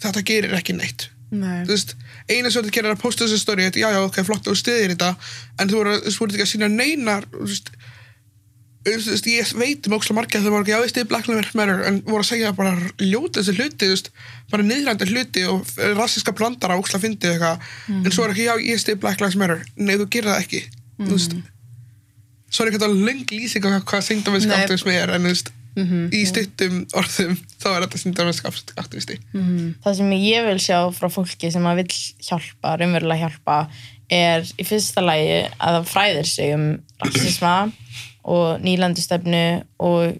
þetta gerir ekki neitt. Nei. þú veist eina sem þetta gerir er að posta þessu story já já ok flott og stiðir þetta en þú voru, þú voru ekki að sína neinar þú veist, ég veit um ókslega margir að þau voru ekki, ég stiði Black Lives Matter en voru að segja bara ljóta þessi hluti veist, bara niðrandi hluti og rassiska blandara ókslega fyndið eitthvað. En svo er ekki, já, ég stiði Black Lives Matter. Nei, þú gerir það ekki þú veist, svo er ekki þetta löng lýsing á hvað syngdamennsk Nei. aktivismi er en veist, í stuttum orðum þá er þetta syngdamennsk aktivisti það sem ég vil sjá frá fólki sem að vil hjálpa, raunverulega hjálpa er í fyrsta lagi að það fræðir sig um rassisma og nýlandustefnu og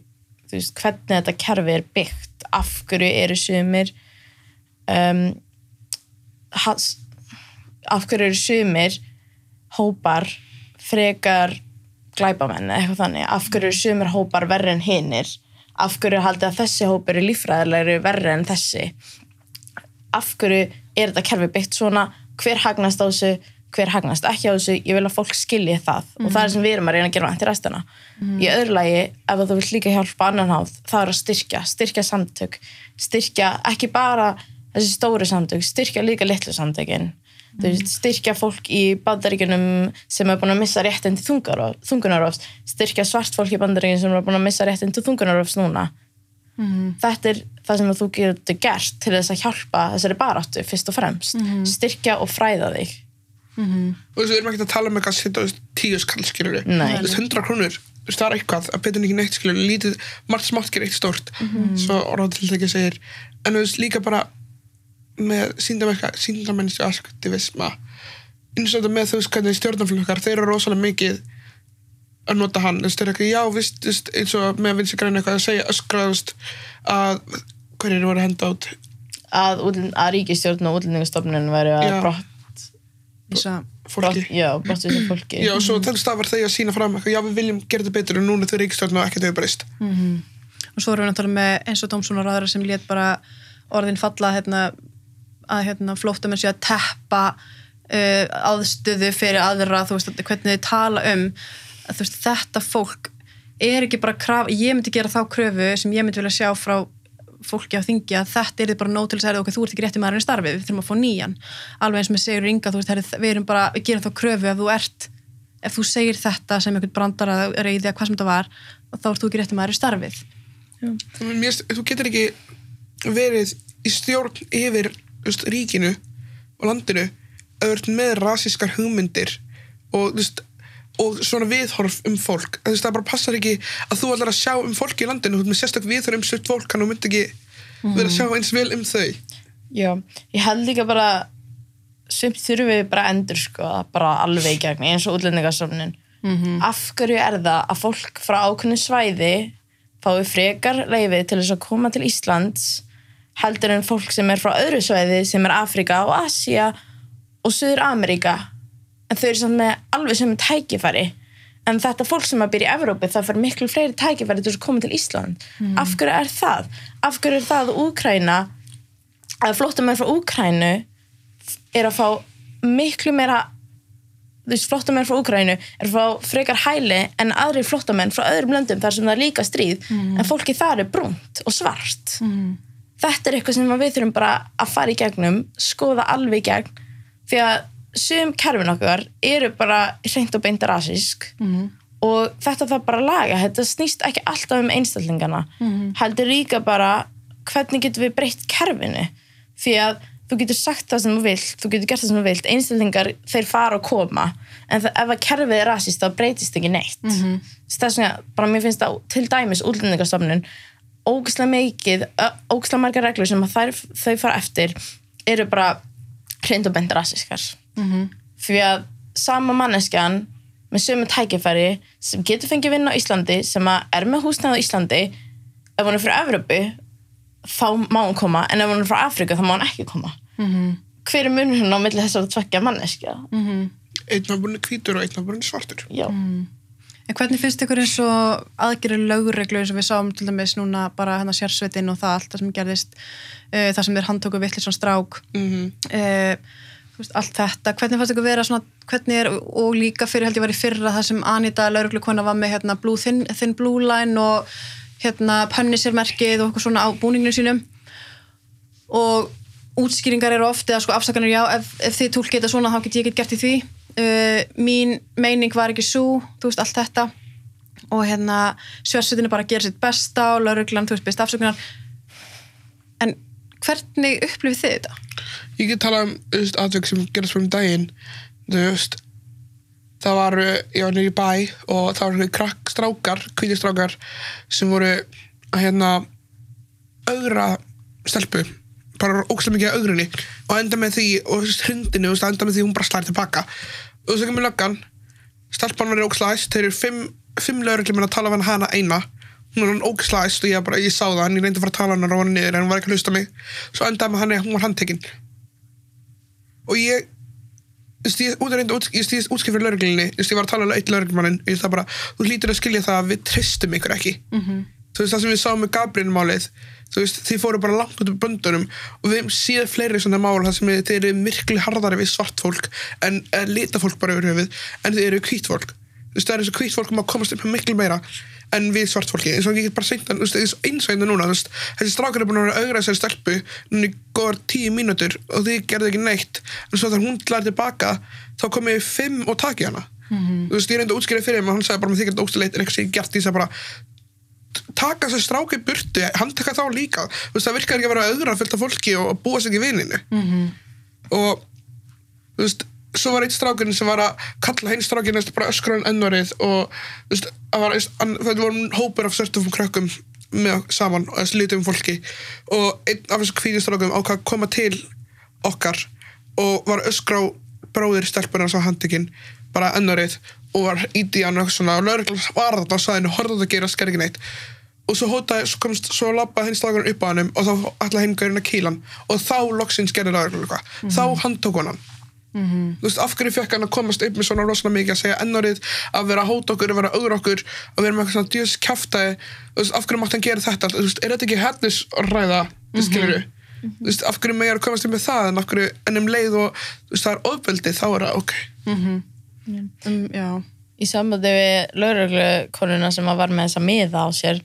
þú veist, hvernig þetta kerfi er byggt af hverju eru sumir um, has, af hverju eru sumir hópar frekar glæpamenn eða eitthvað þannig? Af hverju eru sumir hópar verri en hinir? Af hverju er haldið að þessi hópar er líffræðilegri verri en þessi? Af hverju er þetta kerfi byggt svona? Hver hagnast á þessu, hver hagnast. Ekki á þessu ég vil að fólk skilji það. Og það er sem við erum að reyna að gera til restina í öðru lagi, ef þú vilt líka hjálpa annan háð, það er að styrkja, styrkja samtök. Styrkja ekki bara þessi stóru samtök, styrkja líka litlu samtökin. Þú veist, styrkja fólk í bandaríkjunum sem er búin að missa réttin til þungunarofs styrkja svart fólk í bandaríkjunum sem er búin að missa réttin til þungunarofs núna. Þetta er það sem þú getur gert til þess að hjálpa þessari baráttu fyrst og fremst. Styrkja og fræða þig og þessu erum ekki að tala um eitthvað að setja tíu skall skilur Nei. þú veist, hundra krónur þú veist, það er eitthvað, að betur ekki neitt skilur lítið, margt smátt gerir eitt stórt svo orðað til ekki segir en þú veist, líka bara með síndamennska, síndamennsku aktivisma eins og þetta með þú veist hvernig stjórnarflokkar, þeir eru rosalega mikið að nota hann, þú veist, þeir eru ekki já, vist, þú veist, eins og með vinsi græna eitthvað að segja öskraðust að hverjir voru að henda át að, að ríkistjórn og útlendingastofnun væri að brott, fólki já, fólki Já, og svo þess stafar þeir að sína fram já, við viljum gera þetta betur en núna þau ríkistjórn og ekkert hefur breyst. og svo erum við náttúrulega með eins og Dómssonar aðra sem lét bara orðin falla hérna, að hérna, flóttamenn sé að teppa uh, aðstöðu fyrir aðra þú veist, hvernig þið tala um að, þú veist, þetta fólk er ekki bara kraf, ég myndi gera þá kröfu sem ég myndi vilja sjá frá fólki á þingi að þetta er bara nóg til að segja okkur, þú ert ekki rétti maðurinn í starfi, við þurfum að fá nýjan. Alveg eins með segur ynga, þú veist, við erum bara við gerum þá kröfu ef þú ert ef þú segir þetta sem einhvern brandar að reyði að hvað sem þetta var, þá ert þú ekki rétti maður í starfið. Mér, þú getur ekki verið í stjórn yfir veist, ríkinu og landinu ert með rasískar hugmyndir og, þú veist, og svona viðhorf um fólk. Þú veist, það bara passar ekki að þú ætlar að sjá um fólki í landinu, þú ert með sérstök viðhorf um sutt fólk, að þú myndi ekki vera að sjá eins vel um þau. Já, ég held líka bara sumt þurfum við bara að endur sko bara alveg í gegn eins og útlendingarstofnun af hverju er það að fólk frá ákveðnu svæði fái frekar leiði til þess að koma til Íslands heldur en fólk sem er frá öðru svæði sem er Afrika og Asia og Suður Ameríka en þau eru samt með alveg sem tækifæri. En þetta fólk sem að byrja í Evrópi það fyrir miklu fleiri tækifæri til að koma til Ísland. Af hverju er það? af hverju er það að Úkraina að flóttamenn frá Úkrænu er að fá miklu meira þú veist, flóttamenn frá Úkrænu er fá frekar hæli en aðri flóttamenn frá öðrum löndum þar sem það er líka stríð. En fólki þar er brúnt og svart. Þetta er eitthvað sem við þurfum bara að fara í gegnum skoða alveg í gegn. Því að sum kerfin okkar eru bara hreint og beint rasísk og þetta þarf bara að laga. Þetta snýst ekki alltaf um einstallingana heldur líka bara hvernig getum við breytt kerfinu? Því að þú getur sagt það sem þú vilt þú getur gert það sem þú vilt, einstaklingar þeir fara og koma, en það, ef að kerfið er rasist þá breytist ekki neitt. Mm -hmm. þess vegna, bara mér finnst það til dæmis útlendingastofnun, ógislega mikið ógislega margar reglur sem þær, þau fara eftir eru bara hreint og bent rasískar -hmm. því að sama manneskjan með sömu tækifæri sem getur fengið vinna á Íslandi sem að er með húsnæð á Íslandi ef hún er frá Evropu þá má hún koma. En ef hún er frá Afrika þá má hún ekki koma. -hmm. hver er munurinn á milli þessar tvekja manneskja? Einn var búin hvítur og einn var búin svartur. já, En hvernig finnst ykkur eins og aðgerið lögreglu eins og við sáum til dæmis núna bara hérna sérsveitin og það allt það sem gerðist uh, það sem þeir handtóku vittlisvan strák? Mm uh, veist, allt þetta, hvernig fannst ykkur vera svona, hvernig er, og líka fyrir held ég var í fyrra það sem Anita lögreglu kona var með hérna blue, thin, thin blue line og hérna pönnisirmerkið og eitthvað svona á búninginu sínum. Og útskýringar eru oft eða sko afsakanir já, ef, ef þið tólkið þetta svona þá get ég ekki gert í því. Uh, mín meining var ekki svo þú veist allt þetta. Og hérna er bara að gera sitt besta og lauruglan, þú veist, best afsökunar. En hvernig upplifið þið þetta? Ég get talað um atvik sem gerast fyrir um daginn. Veist það var, uh, ég var nýri bæ og það var krakk strákar, hvíti strákar sem voru að hérna augra stelpu. Bara ógstlega mikið að augrinni og enda með því, og hundinu veist, enda með því hún bara slæri tilbaka og þess að kemur löggan. Stelpan var ógstlega æst, þeir eru fimm, fimm lögreglum að tala við hana eina. Hún var hann ógstlega æst og ég, bara, ég sá það. En ég reyndi að fara að tala hann og rána niður en hún var ekki að hlusta á mig. Svo endaði með hann hún var handtekinn og ég ég út ég stíðist útskip fyrir lögreglunni ég var að tala um eitt lögreglumannin ég það bara, þú hlýtur að skilja það að við tristum ykkur ekki. -hmm. þú veist það sem við sáum með Gabriel málið þú veist, þið fóru bara langt út af böndunum og við síðan fleiri svona mál þar sem þið eru miklu harðari við svart fólk en lita fólk bara yfir höfuð en þið eru hvít fólk. Þú veist, það er og hvít fólk um að komast upp með miklu meira en við svart fólki, eins og ég get bara seint eins og og einnig núna, þessi strákar er búin að vera að augra þessari stelpu núna í góðar tíu mínútur og þið gerðu ekki neitt en svo þegar hún læri tilbaka þá komið fimm og taki hana. Þú veist, ég reyndi að útskýra fyrir þeim og hann sagði bara með því að þetta óstileitt en eitthvað sem ég gert, ég sagði bara taka þessi stráki í burtu, hann taka þá líka. Þú veist, það virkar ekki að vera auðra fyllt af fólki og, búa sig ekki vininu. -hmm. og þú veist svo var eitt strákurinn sem var að kalla hinn strákinn bara öskra hann ennvarið og það voru hópur af sörtum krökkum með saman og þessi litum fólki og einn af þessu kvíðistrákum ákvað að koma til okkar og var öskra á bróðir stelpuna sem var handtekinn bara ennvarið og var íti hann og lögreglan var þarna og sagði henni horfðu þetta að gera sker ekki neitt og svo hótaði, svo komst, svo lappaði hinn strákurinn upp á hannum og þá ætlaði hinn gaurinn að kýla hann og þá loksins gerði lögreglan eitthvað. Þá handtók hann hann þú veist, af hverju fekk hann að komast upp með svona rosalega mikið að segja ennárið, að vera að hóta okkur að vera auður okkur, að vera með eitthvað svona djöðs kjaftaði, þú veist, af hverju mátt hann gera þetta? Þú veist, er þetta ekki hennisræða mm -hmm. skilur þú veist, af hverju megar að komast upp með það, en af hverju, en um leið og þú veist, það er ofbeldið, þá er það ok. Um, já, í sambandi við lauruglukonuna sem að var með þessa miða á sér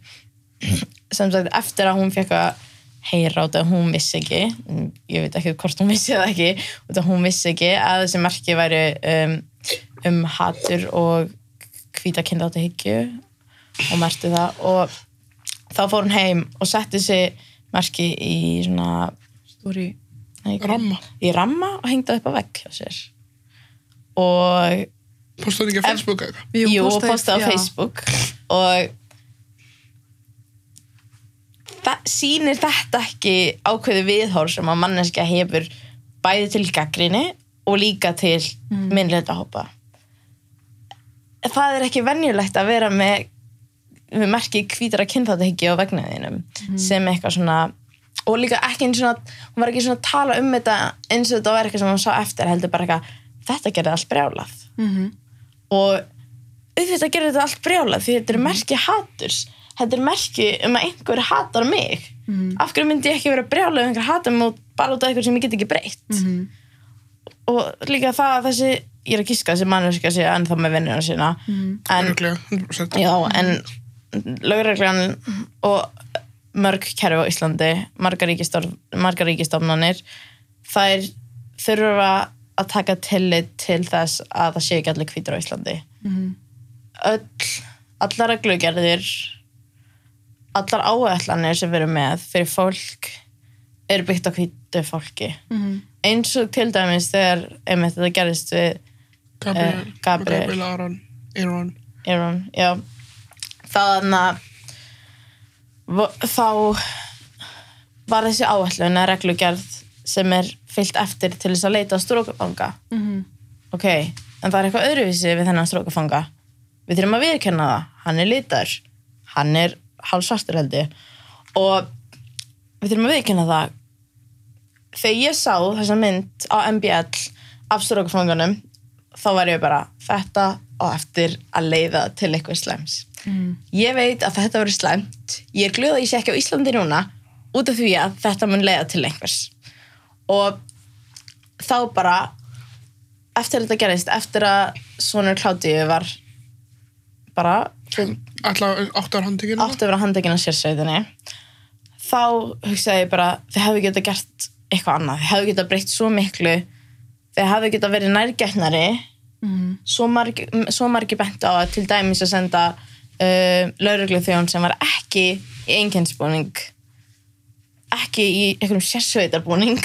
sem sagt eftir að hún fekk að heyra út að hún vissi ekki. Mm, ég veit ekki hvort hún vissi það ekki út að hún vissi ekki að þessi merki væri um, um hatur og hvíta kynláta hyggju og merti það. Og þá fór hún heim og setti þessi merki í svona stóri ramma, í ramma og hengdi það upp á vegg hjá sér. Og postaði ekki á Facebook eða Jú, postaði- á. Facebook. Og sýnir þetta ekki ákveði viðhór sem að manneskja hefur bæði til gaggrinni og líka til mm. minnleita hópa það er ekki venjulegt að vera með, með merki hvítara kynþáttahyggju á vegnaðinum sem eitthvað svona og líka ekki eins og hún var ekki svona að tala um þetta eins og þetta var eitthvað sem hún sá eftir heldur bara eitthvað, þetta gerði allt brjálað Mhm. og auðvitað gerir þetta allt brjálað því þetta er merki haturs þetta er merki um að einhver hatar mig. Af hverju myndi ég ekki vera brjálað ef einhver hatar mig út- bara út af eitthvað sem ég get ekki breytt? Og líka það að þessi ég er að gíska þessi mannurska sé ennþá með vinnuna sína. En, 100% já, en lögreglan og mörg kerfi á Íslandi margar, ríkistof, margar ríkistofnanir þær þurfa að taka tillit til þess að það sé ekki allir hvítur á Íslandi. Öll allar reglugerðir allar áætlanir sem við erum með fyrir fólk eru byggt á hvítu fólki. Eins og til dæmis þegar einmitt þetta gerðist við Gabriel, Eh, Gabriel. Gabriel Aron, Aaron, já. Þannig að þá var þessi áætlun að reglugerð sem er fyllt eftir til þess að leita að strókafanga ok, en það er eitthvað öðruvísi við þennan strókafanga við þurfum að viðkenna það, hann er litar hann er hálfsvartur held ég. Og við þurfum að viðkenna það. Þegar ég sá þessa mynd á MBL af strókafanganum þá var ég bara þetta á eftir að leiða til eitthvað slæms. Ég veit að þetta verður slæmt. Ég er glöð að ég sé ekki á Íslandi núna út af því að þetta mun leiða til einhvers. Og þá bara eftir þetta gerist, eftir að sonur Kládíu var bara Alltaf áttu ára handtekinn átti að vera handekinn á sérsveitinni. Þá hugsaði ég bara þið hefðu getað gert eitthvað annað. Þið hefðu getað breytt svo miklu. Þið hefðu getað verið nærgætnari. Svo margi, svo margi bent á að til dæmis að senda uh, lauruglu þjón sem var ekki í einkennsbúning ekki í einhverjum sérsveitarbúning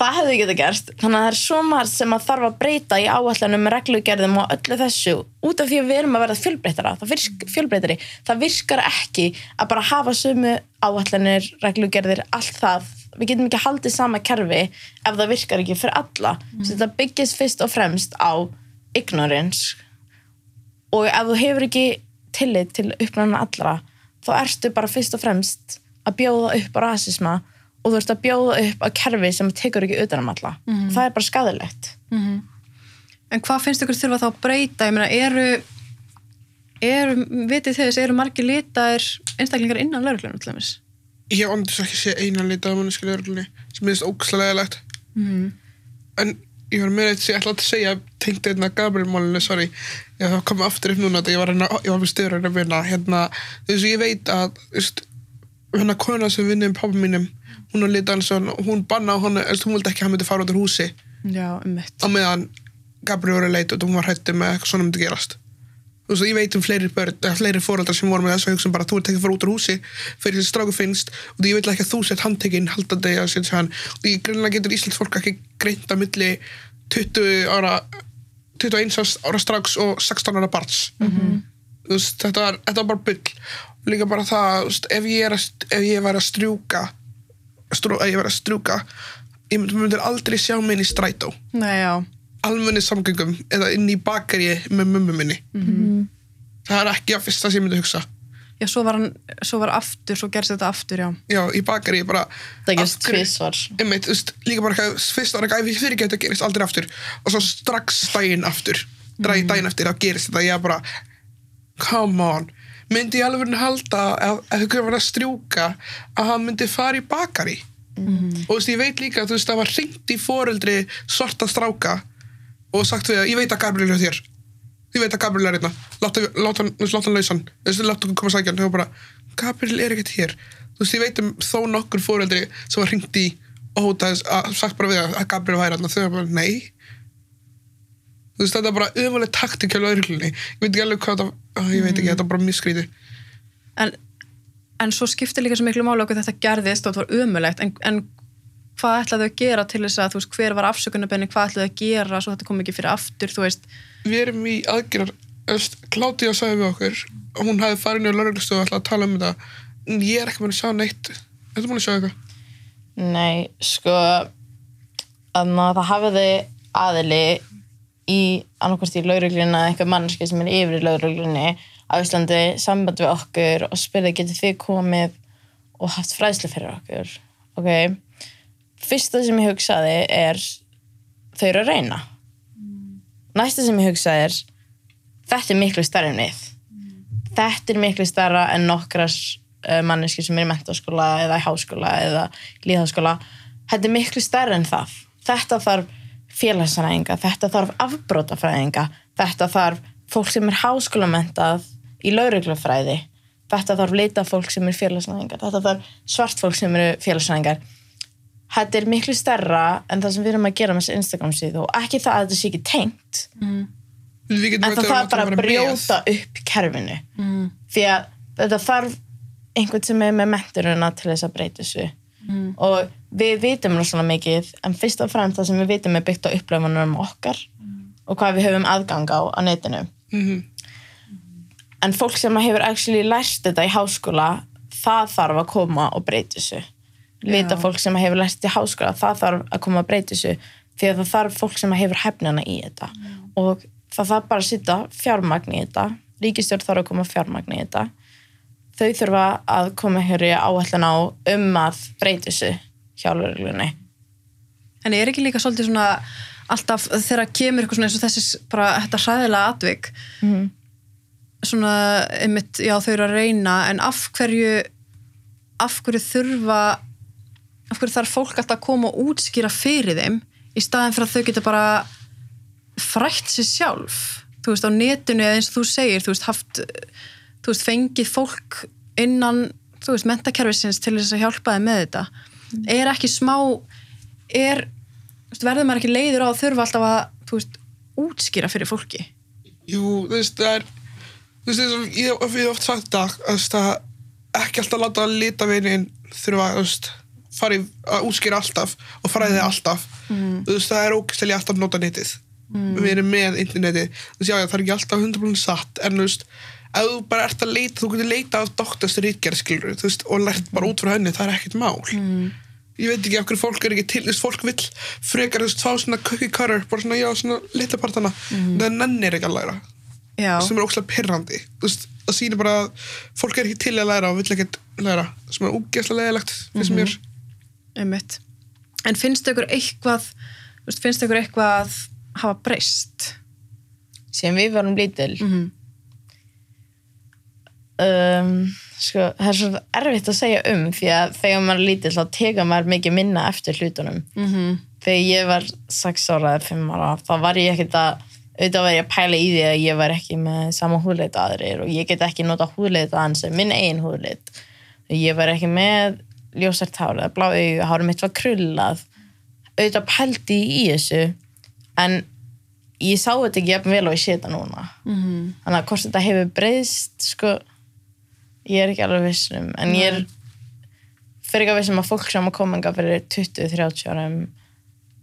það hefðu getað gerst. Þannig að það er svo margt sem að þarf að breyta í áallanum með reglugerðum og öllu þessu út af því að við erum að verða fjölbreytara það, virk, fjölbreytari. það virkar ekki að bara hafa sömu áallanir reglugerðir, allt það. Við getum ekki haldið sama kerfi ef það virkar ekki fyrir alla. Mm. þetta byggist fyrst og fremst á ignorance. Og ef þú hefur ekki tillit til uppræðana allra þá ertu bara fyrst og fremst að bjóða upp á rasisma og þú ert að bjóða upp á kerfi sem tekur ekki utan um alla. Það er bara skadilegt En hvað finnst ykkur þurfa þá að breyta? Ég meina, eru, eru vitið þess, eru margir litaðir einstaklingar innan lauruglunum til dæmis? Ég hef andis ekki sé eina lita af manneski lögreglunni sem minnst ógæslega legt Mm. en ég var með eitt sem ég ætla að segja tengt einna Gabriel-málinu, sorry. Ég það komið aftur upp núna þetta ég var, að var með stöður að vinna. Hérna, þú veist, ég veit að þú veist, hérna kona sem vinnir með pappa mínum hún er lita hans og hún banna eða hún vildi ekki að hann myndi fara út úr húsi. Já, um mitt. á meðan Gabriel var að leita og hún var hætti með eitthvað svona myndi gerast. Þú veist, ég veit um fleiri fleiri fóreldrar sem voru með þess að hugsa um bara, þú ert ekki að fara út úr húsi fyrir þessi stráku finnst og ég vil ekki að þú sett handtekinn haldandi að setja hann. Og ég greinlega getur Íslands fólk ekki greint að milli 20 ára 21 ára stráks og 16 ára barns. -hmm. veist, þetta, var, þetta var bara bull. og líka bara það, ef ég er að, ef ég var að strjúka strú, ef ég var að strjúka ég myndi, myndir aldrei sjá mig inn í strætó. Almenni samgöngum eða inn í bakari með mummu minni. Það er ekki að fyrsta sem ég myndi hugsa. Já, svo var hann, svo var aftur, svo gerst þetta aftur, já. já, í bakari bara það hverju- tvísvar líka bara fyrst ef ég fyrir þetta gerist aldrei aftur. Og svo strax daginn aftur daginn, daginn eftir, þá gerist þetta. Ég bara, come on myndi ég alveg halda ef, ef ykkur var að strjúka að hann myndi fara í bakari. Og þú veist, ég veit líka, þú veist, það var hringt í foreldri svarta stráka og sagt við að, ég veit að Gabriel er þér. Ég veit að Gabriel er hérna. Láta, láta, hann- láta hann þú veist, láta hann koma að sækja hann. Bara, Gabriel er ekkert hér. Þú veist, ég veit um þó nokkur foreldri sem var hringt í og hótaðis að sagt bara við að að Gabriel væri hérna, þau var bara, nei þú veist, þetta er bara ömuleg taktik hjá lauruglunni, ég veit ekki alveg hvað það, á, ég veit ekki, þetta er bara mjög skrítið En, en svo skiptir líka svo miklu máli okkur þetta gerðist og þetta var ömulegt, en, en hvað ætlaðu að gera til þess að, þú veist, hver var afsökunarbenni, hvað ætlaðu að gera svo þetta kom ekki fyrir aftur, þú veist, við erum í aðgerðar Kláttíða sagði við okkur hún hafði farið niður lauruglustofu og ætlaði að tala um þetta. En ég er ekki búin að sjá neitt. Þetta búin að sjá eitthvað? Nei, sko að það hafiði aðili í annarkvæmst í laurugluna eitthvað mannski sem er yfir í lauruglunni á Íslandi samband við okkur og spurði getið þið komið og haft fræðslu fyrir okkur? Ok, fyrsta sem ég hugsaði er þau eru að reyna. Næsta sem ég hugsaði er þetta er miklu stærri en við. Þetta er miklu stærra en nokkrar uh, manneski sem er í mentaskóla eða í háskóla eða líðháskóla þetta er miklu stærra en það. Þetta þarf félagsfræðinga þetta þarf afbrótafræðinga þetta þarf fólk sem er háskólamentað í lauruglufræði þetta þarf leita fólk sem er félagsfræðingar þetta þarf svart fólk sem eru félagsfræðingar. Þetta er miklu stærra en það sem við erum að gera með þessi Instagram síðu og ekki það að þetta sé ekki tengt. Við getum en það þarf bara að brjóta upp kerfinu. Því að þetta þarf einhvern sem er með menturuna til þess að breyta þessu og við vitum rosalega mikið en fyrst og fremst það sem við vitum er byggt á upplöfunum okkar og hvað við höfum aðgang á á netinu. Mhm. en fólk sem hefur actually lært þetta í háskóla það þarf að koma og breyta þessu. Vita fólk sem hefur lært í háskóla það þarf að koma að breyta þessu því að það þarf fólk sem hefur hefnina í þetta. Og það þarf bara að sitja fjármagn í þetta ríkistjórn þarf að koma fjármagn í þetta þau þurfa að koma hér í áætlun á um að breyta þessu hjá lögreglunni en er ekki líka svolítið svona alltaf þegar kemur eitthvað svona eins og þessi bara þetta hræðilega atvik Mhm. svona, einmitt, já þau eru að reyna en af hverju af hverju þurfa af hverju þarf fólk alltaf að koma og útskýra fyrir þeim í staðin fyrir að þau geta bara frætt sér sjálf þú veist á netinu eða eins og þú segir þú veist haft þú veist fengið fólk innan þú veist mentakerfisins til þess að hjálpa þeim með þetta. Er ekki smá er þú veist, verður maður ekki leiður á að þurfa alltaf að þú veist útskýra fyrir fólki? Jú, þú veist, það er þú veist, ég hef oft sagt þetta að, að ekki alltaf láta lita veginn þurfa þú veist, fara í að útskýra alltaf og fræði alltaf. Þú veist, það er ógæstilega alltaf að nota netið. Við erum með internetið. Þú veist, já, já, það er ekki alltaf 100% satt en þú veist, ef þú bara ert að leita þú getur leita þú veist, og lært bara út frá henni, það er ekkert mál. Ég veit ekki af hverju fólk er ekki til þú veist, fólk vill frekar þú veist, fá svona cookie cutter, bara svona, já, svona litla partana, það nennir ekki að læra. Já, sem er ógæslega pirrandi. Þú veist, það sýnir bara að fólk er ekki til að læra og vill ekkert læra sem er ógæslega leðilegt finnst mér. Einmitt. En finnst ykkur eitthvað finnst ykkur eitthvað hafa breyst? Sem við varum lítil. Mm um, sko, það er svo erfitt að segja um því að þegar maður er lítill þá teka maður mikið minna eftir hlutunum -hmm. þegar ég var 6 ára eða 5 ára þá var ég ekkert að auðvitað var ég að pæla í því að ég var ekki með sama húðleit aðrir og ég get ekki nota húðleit að hans minn eigin húðleit ég var ekki með ljósart hár eða blá augu, hárum mitt var krullað auðvitað pældi ég í þessu en ég sá þetta ekki jafn vel og ég sé þetta núna Mhm. þannig að hvort þetta hefur breyðst sko, ég er ekki alveg vissum en ég er fyrir ekki að vissum að fólk sem að koma fyrir 20-30 árum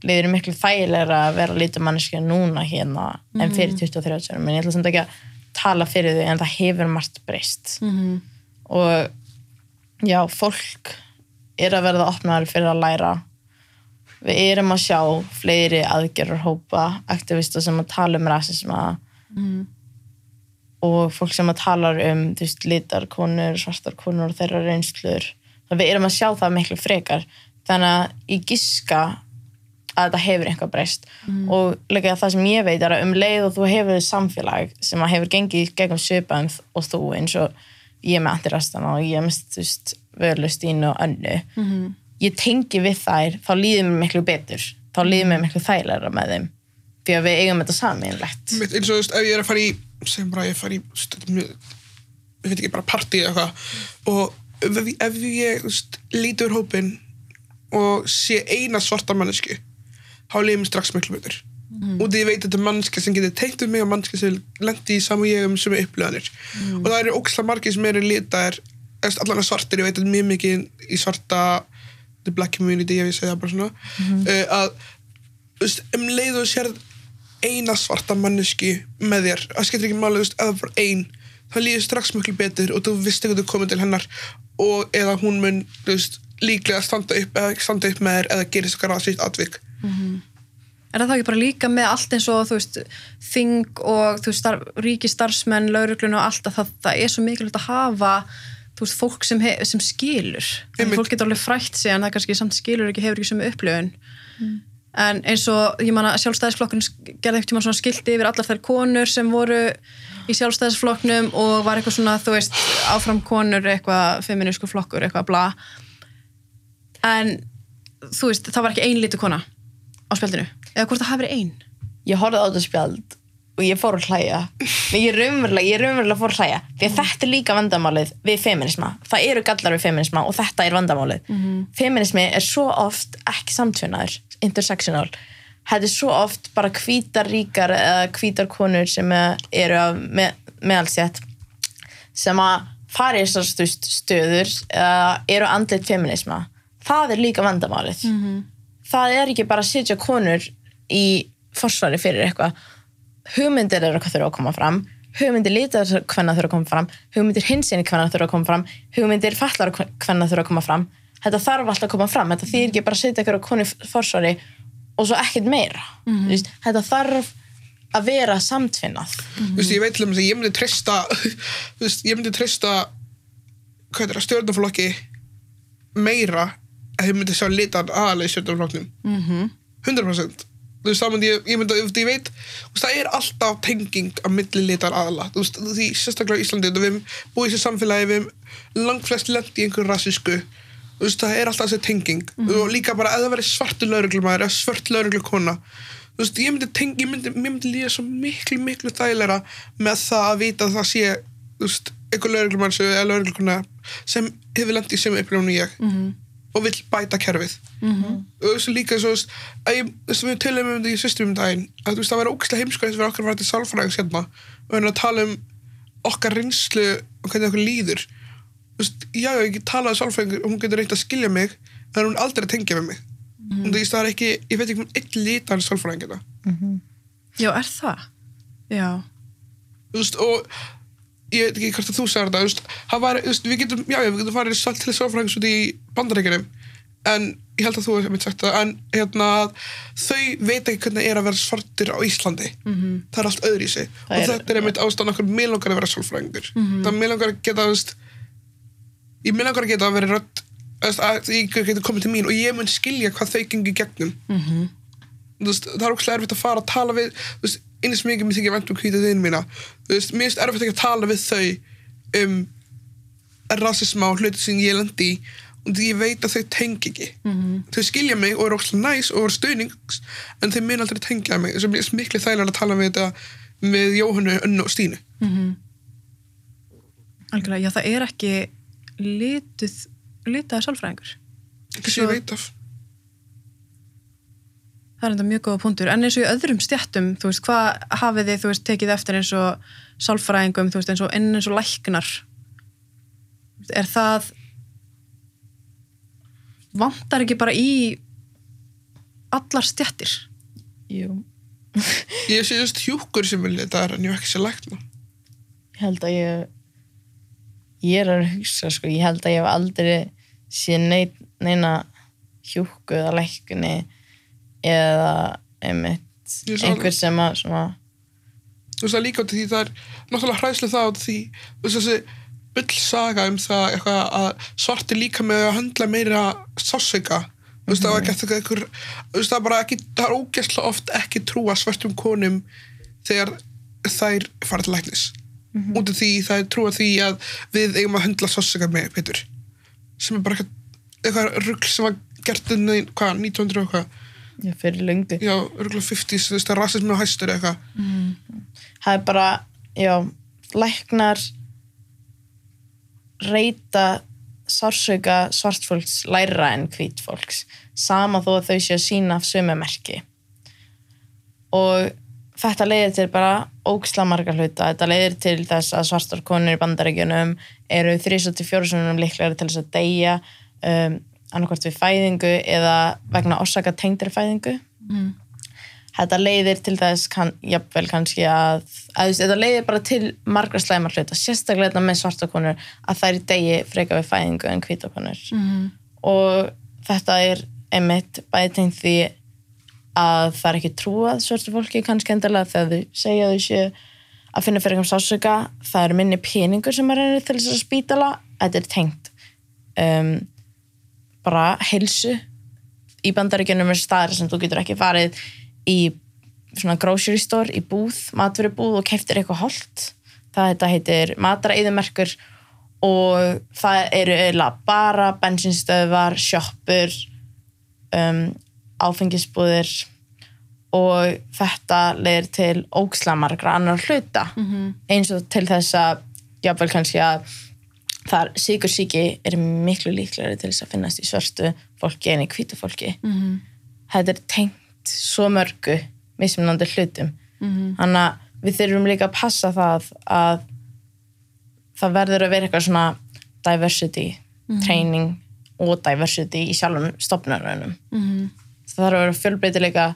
liður miklu þægilega að vera lítið manneskja núna hérna en fyrir 20-30 árum. En ég ætla samt ekki að tala fyrir þau en það hefur margt breyst. Mhm. og já, fólk er að verða opnaður fyrir að læra. Við erum að sjá fleiri aðgerður hópa aktivista sem að tala um rasisma og fólk sem að tala um veist, litar konur, svartar konur og þeirra reynslur. Þannig að við erum að sjá það miklu frekar. Þannig að ég giska að þetta hefur einhvað breyst. Og líka það sem ég veit er að um leið og þú hefur samfélag sem að hefur gengið gegnum svipaðum og þú eins og ég með antirastana og ég með þú veist, vörlustínu og önnu. Ég tengi við þær þá líður mér miklu betur. Þá líður mér miklu þægilega með þeim. Því að við eigum þetta saminlegt eins og þú veist, ef ég er að fara í sem bara ég fara í ég veit ekki bara partí eða eitthvað. Og ef, ef ég veist, líti úr hópin og sé eina svarta mannesku þá líður mér strax miklu betur. Mm. og því ég veit að þetta er mannska sem getur tengt um mig og mannska sem lendi í saman ég um sem er upplöðanir og það eru óksla margir sem eru litaðir eða allan að svartir, ég veit að mjög mikið í svarta the black community, ef ég segja það bara svona. Uh, að veist, um leið og sér eina svarta mannesku með þér. Það skemmtir ekki máli, þú veist, ef það er bara ein þá líður strax miklu betur og þú veist ekki að þú komið til hennar og eða hún mun, þú veist, líklega standa upp eða standa upp með þér eða gerist eitthvað rasist atvik. Er það þá ekki bara líka með allt eins og þú veist, þing og þú veist, starf, ríki starfsmenn, lauruglun og allt að það, það er svo mikilvægt að hafa þú veist, fólk sem, sem skilur. Fólk getur alveg frætt sig en það kannski samt skilur ekki, hefur ekki sem upplöfun en eins og, ég man að sjálfstæðisflokkurinn gerði eitthvað svona skilti yfir allar þær konur sem voru í sjálfstæðisflokknum og var eitthvað svona, þú veist, áfram konur eitthvað, feminísku flokkur, eitthvað bla. En þú veist, það var ekki ein litu kona á spjaldinu, eða hvort það hafi verið ein? Ég horfði á þetta spjald og ég fór að hlæja. Ég ég raunverulega fór að hlæja. Því að þetta er líka vandamálið við feminisma það eru gallar við feminisma og þetta er vandamálið. Feminismi er svo oft ekki samtvinnaður, intersectional. Þetta er svo oft bara hvítar ríkar eða hvítar konur sem eru af með, meðalsett sem að fara í þessar stöður eða eru andlit feminisma það er líka vandamálið. Það er ekki bara að setja konur í forsvari fyrir eitthvað hugmyndir eru hvað þurfa að koma fram. Hugmyndir lítar hvenna þurfa að koma fram. Hugmyndir hinsinni hvenna þurfa að koma fram. Hugmyndir fallar hvenna þurfa að koma fram. Þetta þarf alltaf að koma fram. Þetta þýr ekki bara að setja ykkur á konu í forsvari og svo ekkert meira. Þú veist, þetta þarf að vera samtvinnað. Þú veist, ég veit til þess að ég myndi treysta þú veist, ég myndi er það, stjórnaflokki meira að ég myndi sjá litan aðalega í stjórnaflokknum mm 100% þú veist, þá myndi ég, ég myndi, ég veit þú veist, það er alltaf tenging á milli litar aðala, þú veist, því sérstaklega á Íslandi við hefum búið í þessu samfélagi við hefum langt flest lent í einhverju rasísku. Þú veist, það er alltaf þessi tenging. Og líka bara ef það verið svartu lauruglumæður eða svört lauruglukona þú veist, ég myndi tengi, ég myndi, mér myndi líða svo miklu, miklu þægilega með það að vita að það sé, þú veist, einhver lauruglumæður sem- hefur lent í sem upplifun og ég og vill bæta kerfið. Og þú veist líka svo, að við tölum um þetta í systrum um daginn að þú veist, það væri ógæslega heimskoðið fyrir okkur að fara til sálfræðings hérna. Og við erum að tala um okkar reynslu og hvernig okkur líður. Þú veist, já, ég get talað um sálfræðingur og hún getur reynt að skilja mig en hún er aldrei að tengja með mig. Og þú veist, það er ekki, ég veit ekki um einn litan sálfræðing þetta Já, er það? Já. þú veist, og ég veit ekki hvort að þú sagði þetta, það var, við getum, já, við getum farið til sálfræðings út í bandarækjunum, en ég held að þú hefði sagt það, en hérna, þau veit ekki hvernig er að vera svartir á Íslandi, -hmm. það er allt öðru í sig, og er- þetta er einmitt ástæðan okkur mér langar að vera sálfræðingur, -hmm. það mér langar að geta, veist, ég mér langar að geta að vera rödd, að ég geti komið til mín og ég mun skilja hvað þau gengi gegnum, Mm veist, það er ógæslega erfitt að fara að tala við veist, eins mikið mér þykir vænt um hvítið þinn mína. Þú veist, mér finnst erfitt ekki að tala við þau um rasisma og hluti sem ég lendi í og því ég veit að þau tengi ekki. Mhm. þau skilja mig og eru ógæslega næs og eru stuðnings en þau mun aldrei tengja mig þess að mér finnst miklu þægilega að tala við þetta með Jóhannu, Önnu og Stínu. Algjörlega, já, það er ekki lituð, litaður sálfræðingur. ekki sem ég veit af það er enda mjög góða punktur en eins og í öðrum stjættum, þú veist, hvað hafið þið, þú veist, tekið eftir eins og sálfræðingum, þú veist, eins og, en eins og læknar er það vantar ekki bara í allar stjættir Jú. Ég sé just hjúkur sem vil þetta en ég hef ekki sé lækna. Ég held að ég ég er að hugsa sko, ég held að ég hef aldrei séð neina, neina hjúku eða lækni eða einmitt einhver sem að svona, Þú veist það líka út af því það er náttúrulega hræðslu það út af því þessi bullsaga um það eitthvað að svarti líka með að höndla meira sássauka þú veist það var gett eitthvað þú veist það bara ekki, það er ógæslega oft ekki trúa svartum konum þegar þær fara til læknis. Út af því það er trúa því að við eigum að höndla sássauka með Petur sem er bara eitthvað, eitthvað rugl sem var gert inn í, hvað, 1900 og eitthvað ég fyrir löngu. Já, rugla 50s, þú veist það er rasismi og hæstur eitthvað. Það er bara, já, læknar reyta sársauka svartfólks læra en hvítfólks sama þó að þau séu sína af sömu merki. Og þetta leiðir til bara ógisla marga hluta. Þetta leiðir til þess að svartar konur í bandaríkjunum eru 3-4 sunum líklegri til þess að deyja. Um, annarkvort við fæðingu eða vegna orsaka tengdri fæðingu. Þetta leiðir til þess kann, jafnvel kannski að, að veist, þetta leiðir bara til margra slæmar hluta, sérstaklega þetta með svartakonur að þær í degi freka við fæðingu en hvítakonur mm. og þetta er einmitt bæði tengt því að það er ekki trúað svörtu fólki kannski endilega þegar þau segja þau séu að finna fyrir einhverjum sásöka það eru minni peningur sem er reynir til þess að spítala. Þetta er tengt um, bara heilsu í bandaríkjunum er staðar sem þú getur ekki farið í svona grocery store, í búð, matvörubúð og keftir eitthvað holt. Það þetta heitir mataræðumerkur og það eru eiginlega bara bensinstöðvar, sjoppur um, áfengisbúðir og þetta leiðir til ógslamargra annar hluta. Eins og til þess að jáfnvel kannski að þar sigursíki er miklu líklegri til þess að finnast í svörstu fólki en í hvítu fólki Mhm. þetta er tengt svo mörgu mismunandi hlutum Mhm. þannig að við þurfum líka að passa það að það verður að vera eitthvað svona diversity training og diversity í sjálfum stopnarunum Mhm. það þarf að vera fjölbreytileika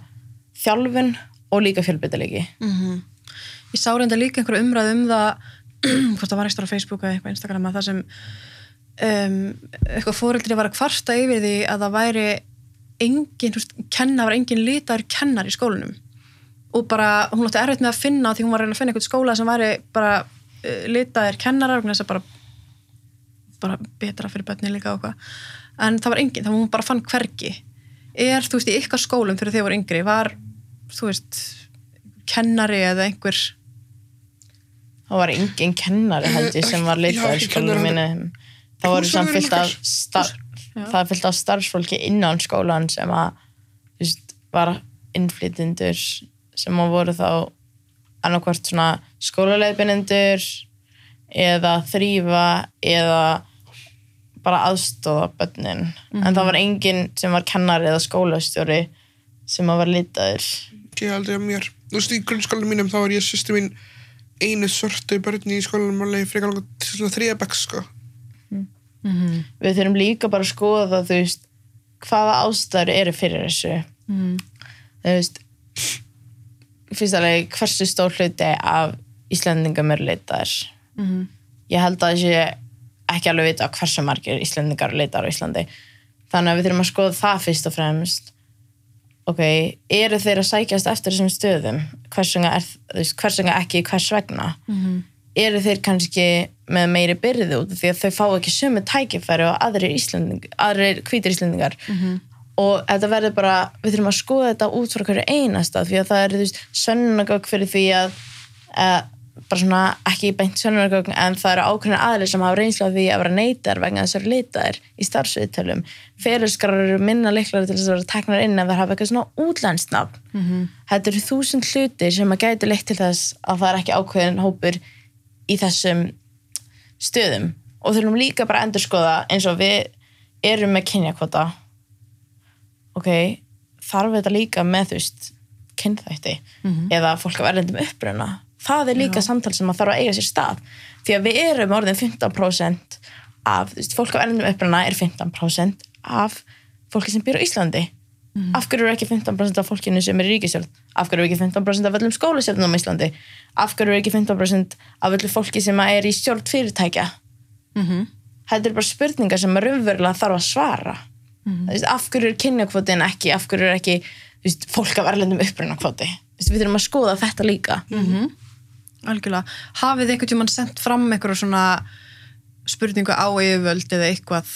þjálfun og líka fjölbreytileiki Mhm. Ég sá reynda líka einhverju umræðu um það hvort það var eitthvað á Facebook eða eitthvað Instagram að það sem um, eitthvað fóreldri var að kvarta yfir því að það væri engin, þú veist, kenna, var engin litar kennar í skólanum. Og bara, hún átti erfitt með að finna því hún var að reyna að finna eitthvað skóla sem væri bara uh, litaðir kennarar vegna þess að bara bara betra fyrir börni líka og eitthvað. En það var engin, var hún bara fann hvergi. Er, þú veist, í ykkar skólum fyrir þegar voru yngri, var, þú veist kennari eða einhver það var engin kennari held ég sem var Já, leitaður í skólanum minni það voru samt fyllt af það fyllt af starfsfólki innan skólan sem að veist, var innflytjendur sem að voru þá annarkvort svona skólaleifinendur eða þrýfa eða bara aðstóða börnin. En það var engin sem var kennari eða skólastjóri sem að var litaður ég held ég að mér þú veist í grunnskólanum mínum þá var ég sýstu mín einu svörtu börni í skólanum alveg til svona þriðabæk sko. Mm við þurfum líka bara að skoða það þú veist, hvaða ástæður eru fyrir þessu. -hmm. þú veist fyrst alveg hversu stór hluti af Íslandingum eru leitaðir. Mm ég held að þessi ekki alveg vita hversu margir Íslandingar eru leitaðir á Íslandi. Þannig að við þurfum að skoða það fyrst og fremst ok, eru þeir að sækjast eftir þessum stöðum? Hvers vegna, er, þú veist, hvers vegna ekki hvers vegna? Eru þeir kannski með meiri byrði út því að þau fá ekki sömu tækifæri og aðrir, Íslanding, aðrir hvítir Íslandingar og þetta verður bara, við þurfum að skoða þetta út frá hverju einasta því að það er þú veist, sönnunagögg fyrir því að uh, bara svona ekki beint sönnunagögg en það eru ákveðin aðlir sem hafa reynslu af því að vera neytar vegna þessar litaðir í starfsviðtölum. Fyrirskarar eru minna leiklari til þess að vera teknar inn ef það hafa eitthvað svona útlensnafn þetta eru þúsund hlutir sem að gæti leitt til þess að það er ekki ákveðin hópur í þessum stöðum. Og þurfum líka bara að endurskoða eins og við erum með kynjakvota ok, þarf þetta líka með þú veist kynþætti eða fólk af erlendum uppruna það er líka samtal sem að þarf að eiga sér stað. Því að við erum orðin 15% af, þú veist, fólk af erlendum uppruna er 15% af fólki sem býr á Íslandi. Af hverju eru ekki 15% af fólkinu sem er í ríkistjórn af hverju eru ekki 15% af öllum skólastjórnum á Íslandi? Af hverju eru ekki 15% af öllu fólki sem er í stjórn fyrirtækja? Þetta er bara spurningar sem maður raunverulega þarf að svara. Mm veist, af hverju er kynjakvotin ekki? Af hverju er ekki þú veist, fólk af erlendum uppruna kvoti við þurfum að skoða þetta líka algjörlega, hafið þið einhvern tímann sendt fram eitthvað svona spurningu á yfirvöld eða eitthvað?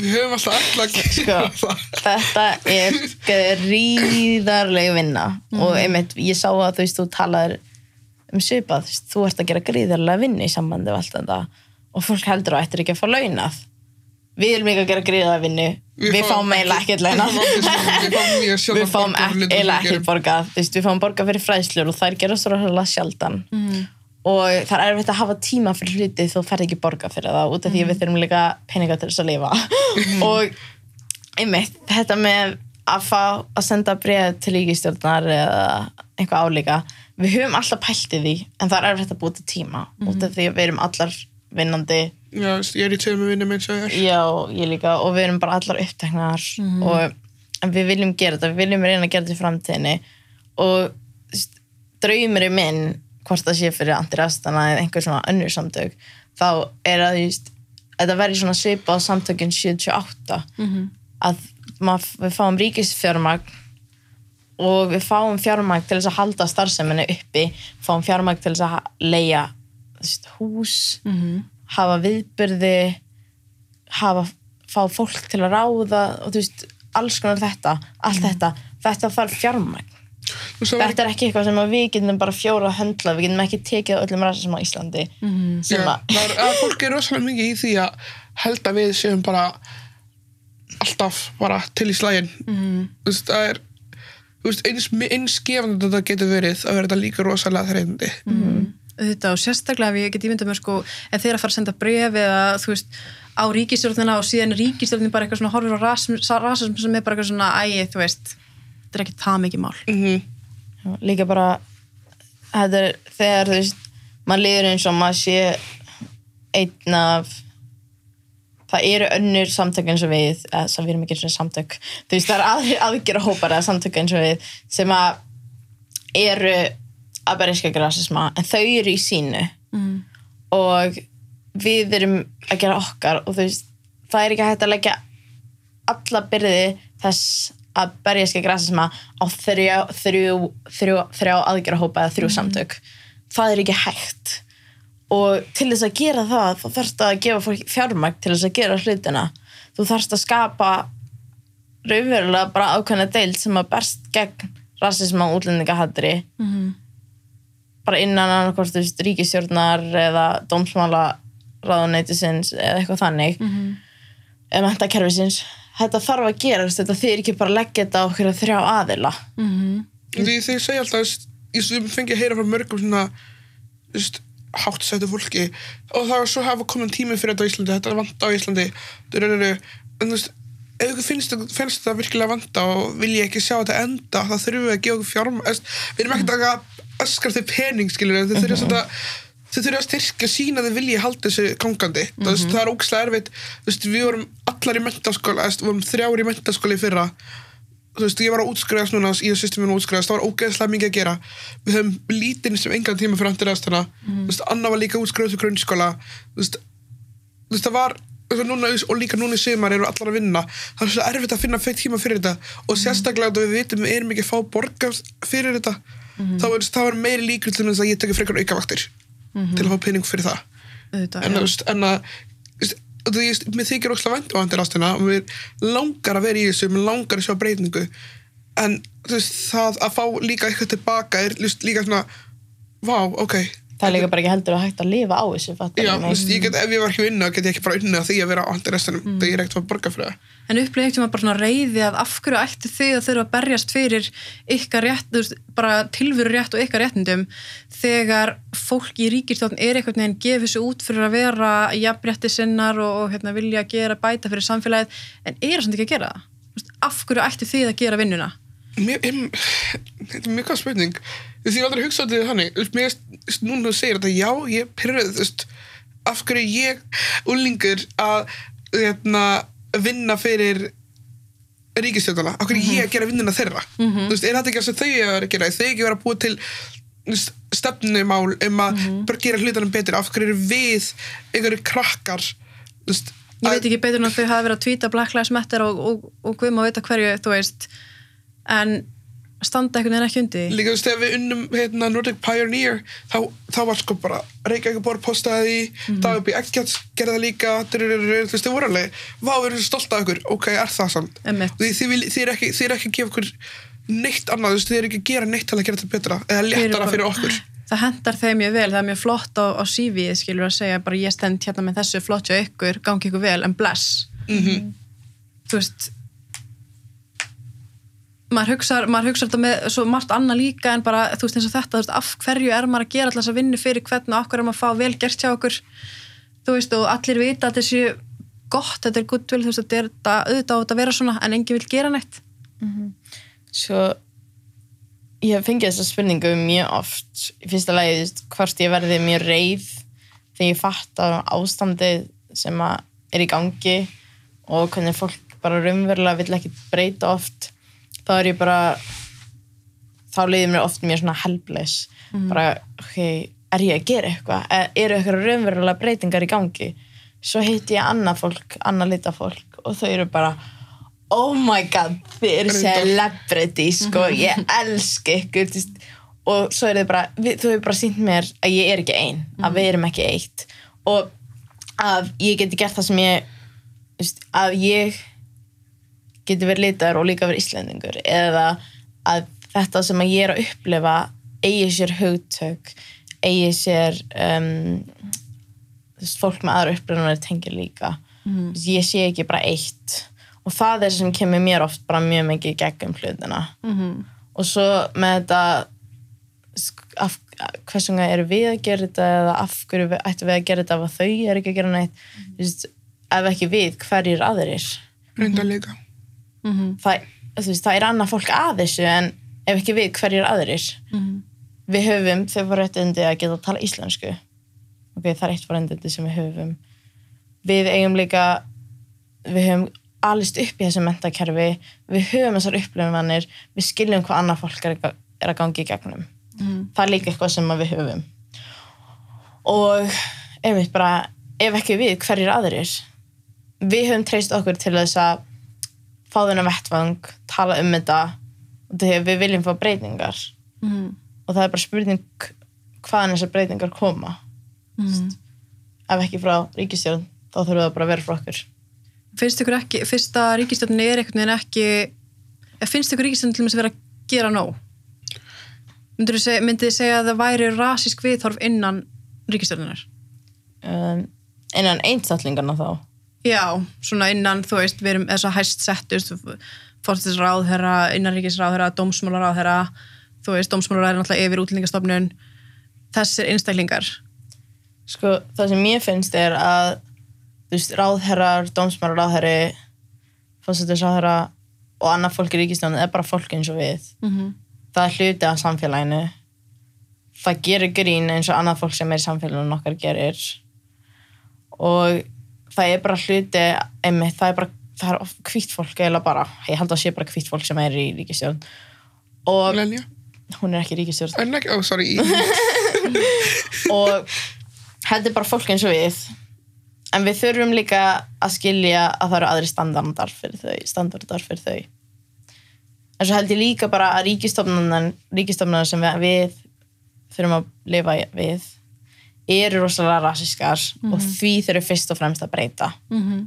Við höfum alltaf alltaf sko, þetta er gríðarleg vinna. Og einmitt, ég sá að þú veist, þú talaðir um svipað, þú ert að gera gríðarlega vinna í sambandi við allt þetta. Og fólk heldur að ættir ekki að fá launað við erum ekki að gera gríðarlega vinnu. Við, fáum eiginlega ekkert launað. Við fáum við eiginlega við ekkert borgað. Við fáum borgað fyrir fræðslur og þær gera svo ráðlega sjaldan. Og það er erfitt að hafa tíma fyrir hluti þú ferð ekki borgað fyrir það út af því að við þurfum líka peninga til þess að lifa. Og einmitt, þetta með að fá að senda bréð til líkistjórnar eða eitthvað álíka við höfum alltaf pælt í því en það er erfitt að búa til tíma út af því að við erum allar vinnandi. Já, ég er í tveimur vinnum eins og þér. Já, ég líka og við erum bara allar uppteknar og en við viljum gera þetta, við viljum reyna að gera þetta í framtíðinni. Og veist, draumurinn minn hvort það sé fyrir antirastana eða einhver svona önnur samtök þá er að veist, þetta verði svona svipað á samtökin 78 að mað, við fáum ríkisfjármagn og við fáum fjármagn til þess að halda starfseminni uppi fáum fjármagn til þess að leia þú veist, hús hafa viðbyrði hafa, fá fólk til að ráða og þú veist, alls konar þetta allt þetta, þetta þarf var þetta er ekki eitthvað sem við getum bara fjóra að höndla, við getum ekki tekið öllum rasism á Íslandi sem Já, að það er, fólk er rosalega mikið í því að held að við séum bara alltaf bara til í slægin mm. þú veist, það er þú veist, eins, eins gefandi þetta getur verið að vera þetta líka rosalega þreifandi auðvitað og sérstaklega ef ég get ímyndað mér sko ef þeir að fara að senda bref eða þú veist á ríkistjórnina og síðan er ríkistjórnin bara eitthvað svona horfir á rasism, sem er bara eitthvað svona ægi þú veist, þetta er ekki það mikið mál. Mm Já, líka bara þetta er þegar þú veist maður liður eins og maður sé einn af það eru önnur samtök eins og við eða sem við erum ekki eins og samtök. Þú veist það eru aðrir aðgjöra hópar eða samtök eins og við sem að eru að berja rasisma en þau eru í sínu. Mm. og við erum að gera okkar og veist það er ekki hægt að leggja alla byrði þess að berja skegg rasisma á þrjá, þrjú, þrjú, þrjá aðgjara hópa eða þrjú samtök. Það er ekki hægt. Og til þess að gera það þá þarfst að gefa fólk fjármagn til þess að gera hlutina. Þú þarfst að skapa raunverulega bara ákveðna deild sem að berst gegn rasisma og útlendingahattri Mhm. Bara innan annarkvort þú veist, ríkistjórnar eða dómsmála ráðuneytisins eða eitthvað þannig Mhm. eða mentakerfisins þetta þarf að gerast, þetta þýr ekki bara að leggja þetta á okkur þrjá aðila Mhm. því þeir segja alltaf þú ég fengi að heyra frá mörgum svona þú veist, háttsættu fólki og það var svo hafa komin tími fyrir þetta á Íslandi þetta er vant á Íslandi en þú veist ef ykkur finnst, finnst þetta virkilega vanta og vil ég ekki sjá þetta enda þá þurfum við að gefa okkur fjárm við erum ekkert að öskra þau pening skilur þau þurfum mm þau þurfum að styrkja sína þau vilja halda þessu gangandi. Mm veist, það er ógæslega erfitt. Veist, við vorum allar í mentaskóla við vorum þrjár í mentaskóla í fyrra. Veist, ég var að útskriðast núna sýstum minn að útskriðast, það var ógeðslega mikið að gera. Við höfum lítinn sem engan tíma fyrir andir aðstæðana, þú veist, Anna var líka útskriðast í grunnskóla, veist það var, núna, og líka núna í sumar eru allar að vinna, það er svo erfitt að finna feitt tíma fyrir þetta. Og sérstaklega að við vitum við erum ekki að fá borgað fyrir þetta þá er það var meiri líkur til þess að ég tekja frekar aukavaktir til að fá pening fyrir það. Auðvitað, en, veist, en að mér þykir óslega vænt á andir ástina og mér langar að vera í þessu mér langar að sjá breytingu. En veist, það að fá líka eitthvað tilbaka er líka svona vá, ok það er líka bara ekki heldur að hægt að lifa á þessu Já, veist, ég get, ef ég var ekki vinna get ég ekki bara unni að því að vera á andir ástinum Mm. þegar ég er ekkert að borga fyrir það En upplýði ekkert maður bara svona reyði að af hverju ættu þið að þurfa að berjast fyrir ykkar rétt, bara tilveru rétt og ykkar réttindum þegar fólk í ríkistjórn er einhvern veginn gefið sér út fyrir að vera jafnrétti sinnar og, og hérna, vilja gera bæta fyrir samfélagið en eru samt ekki að gera það. Af hverju ætti þið að gera vinnuna Mér, em, þetta er mjög góð spurning því ég aldrei hugsað þetta þannig. Mér veist, núna þú segir þetta, já, ég pyrröð þú veist, af hverju ég úlingur að hérna, vinna fyrir ríkistjóðana, af hverju ég að gera vinnuna þeirra? Þú veist, er þetta ekki það sem þau eru að gera? Er þau ekki vera að búa til veist, stefnumál um að bara gera hlutunum betur, af hverju við einhverju krakkar þú veist, ég veit ekki betur en að þau hafa verið að tvíta Black Lives Matter og, og, og maður veit að hverju þú veist. En standa einhvern veginn ekki undir líka þú veist þegar við unnum hérna, Nordic Pioneer þá, þá var sko bara Reykjavík bor postaði mm. Dagur B. Eggjarts gerði það líka drurururu, þú veist þið voru alveg vá við erum stolt af ykkur, ok, er það samt. Því þið, þið er ekki þið er ekki að gefa ykkur neitt annað þú veist þið er ekki að gera neitt til að gera þetta betra eða léttara fyrir okkur. Það hendar þeim mjög vel, það er mjög flott á, á CV skilur að segja bara ég stend hérna með þessu flott hjá ykkur, gangi ykkur vel en bless mm þú veist maður hugsa, maður hugsa þetta með svo margt annað líka en bara þú veist eins og þetta, veist, af hverju er maður að gera alltaf þess að vinna fyrir hvern og hverju er maður að fá vel gert hjá okkur? Þú veist og allir vita að sé gott, þetta er goodwill, þú veist, þetta er þetta, auðvitað á þetta að vera svona en enginn vil gera neitt. Svo ég hef fengið þessa spurningu mjög oft. Í fyrsta lagi, þú veist, hvort ég verði mjög reið þegar ég fatt á ástandið sem er í gangi og hvernig fólk bara raunverulega vill ekki breyta oft þá er ég bara þá leiðir mér oft mjög svona helbless. Bara, ok, er ég að gera eitthvað? E- eru eitthvað raunverulega breytingar í gangi? Svo hitti ég annað fólk annað lita fólk og þau eru bara oh my god, þið eru celebrity sko, ég elska ykkur og svo er þið bara þú hefur bara sínt mér að ég er ekki ein að við erum ekki eitt. Og að ég geti gert það sem ég að ég geti verið litar og líka verið íslendingur eða að þetta sem að ég er að upplifa eigi sér hugtök eigi sér um, fólk með aðra upplifunar tengir líka. Mm. ég sé ekki bara eitt. Og það er sem kemur mér oft bara mjög mikið gegnum hlutina. Mm -hmm. og svo með þetta af, hversu vegna eru við að gera þetta eða af hverju við, ættum við að gera þetta ef að þau eru ekki að gera neitt? Mm veist, ef ekki við, hverjir aðrir? Reynda líka það, þú veist, það er annað fólk að þessu en ef ekki við, hverjir aðrir? Við höfum þau forréttindi að geta að tala íslensku. Ok, það er eitt forréttindi sem við höfum. Við eigum líka við höfum alist upp í þessu mentakerfi við höfum þessar upplifanir við skiljum hvað annað fólk er, að- gangi í gegnum. Það er líka eitthvað sem við höfum. Og einmitt bara ef ekki við, hverjir aðrir? Við höfum treyst okkur til þess að fá þennan vettvang, tala um þetta og þegar við viljum fá breytingar. Og það er bara spurning hvaðan þessar breytingar koma. Ef ekki frá ríkistjórn þá þurfum það bara að vera frá okkur finnst ykkur ekki, fyrsta ríkistjórnin er einhvern veginn ekki finnst ykkur ríkistjórnin til þess að vera að gera nóg? Myndir þið segja, myndið þið segja að það væri rasísk viðhorf innan ríkistjórninar um, innan einstaklingarna þá já, svona innan, þú veist, við erum þess að hæst settust fórstisráðherra, innanríkisráðherra, dómsmálaráðherra þú veist, dómsmálaráðherra er náttúrulega yfir útlendingastofnun. Þessir einstaklingar. Sko, það sem mér finnst er að þú veist, ráðherrar, dómsmálaráðherri fórsættisráðherra og annað fólk í ríkistjórn er bara fólk eins og við. Mm -hmm. það er hluti af samfélaginu. Það gerir grín eins og annað fólk sem er í samfélaginu okkar gerir. Og það er bara hluti einmitt, það er bara það er hvitt fólk eða bara, ég held að sé bara hvitt fólk sem er í ríkistjórn og Lenja, hún er ekki í ríkistjórn ekki, oh sorry. Og þetta er bara fólk eins og við. En við þurfum líka að skilja að það eru aðri standardar fyrir þau standardar fyrir þau. En svo held ég líka bara að ríkistofnunan sem við, við þurfum að lifa við eru rosalega rasískar og því þurfum fyrst og fremst að breyta Mm -hmm.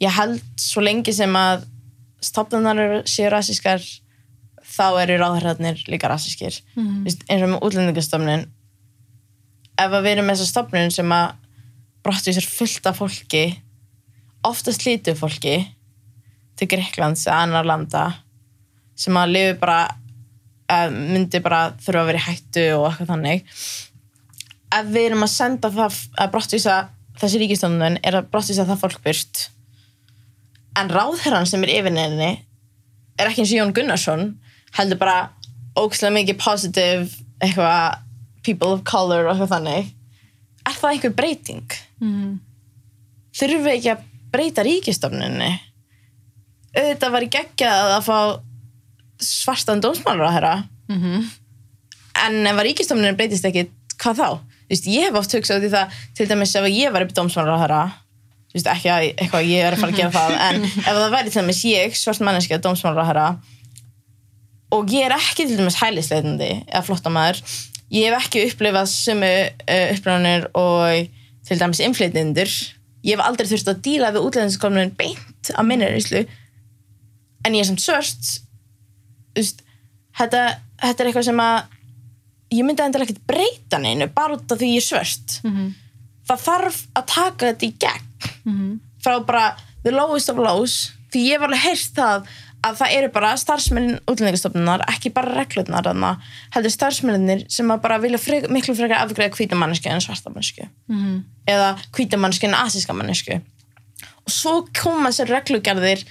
ég held svo lengi sem að stofnunar eru- séu rasískar þá eru ráðherrarnir líka rasískir Mhm. Vist, eins og með útlendingastofnun ef að við erum með þessa stofnun sem að brottu sér fullt af fólki oftast lítu fólki til Greiklands eða annar landa sem að lifi bara myndi bara þurfa að vera í hættu og eitthvað þannig ef við erum að senda það að brottvísa þessi ríkistofnun er að brottvísa það fólk burt en ráðherran sem er yfirneðinni er ekki eins og Jón Gunnarsson heldur bara ógæslega mikið positive eitthvað people of color og eitthvað þannig er það einhver breyting? Mhm. þurfum við ekki að breyta ríkistofninni auðvitað var í geggjað að fá svartan dómsmálur á herra Mhm. en ef að ríkistofninni breytist ekki hvað þá? Veist, ég hef oft hugsað út í það til dæmis ef ég var upp dómsmálur á veist, ekki að eitthvað ég er að fara að gera það en ef það væri til dæmis ég svart manneskja dómsmálur á herra og ég er ekki til dæmis hælisleitandi eða flottamæður ég hef ekki upplifað sömu uh, upplifanir og til dæmis inflytindur ég hef aldrei þurft að díla við útlæðinskomunin beint á minni reynslu en ég er samt veist, þetta, þetta er eitthvað sem að ég myndi endilega ekkert breyta neinu bara út af því ég er svört Mhm. það þarf að taka þetta í gegn Mhm. frá bara the lowest of lows því ég var alveg heyrt það að það eru bara starfsmenn útlendingastofnunar ekki bara reglurnar þarna heldur starfsmennir sem að bara vilja frek, miklu frekar afgreða hvítamannisku en svartamannisku Mhm. eða hvítamannisku en asíska mannisku og svo koma sér reglugerðir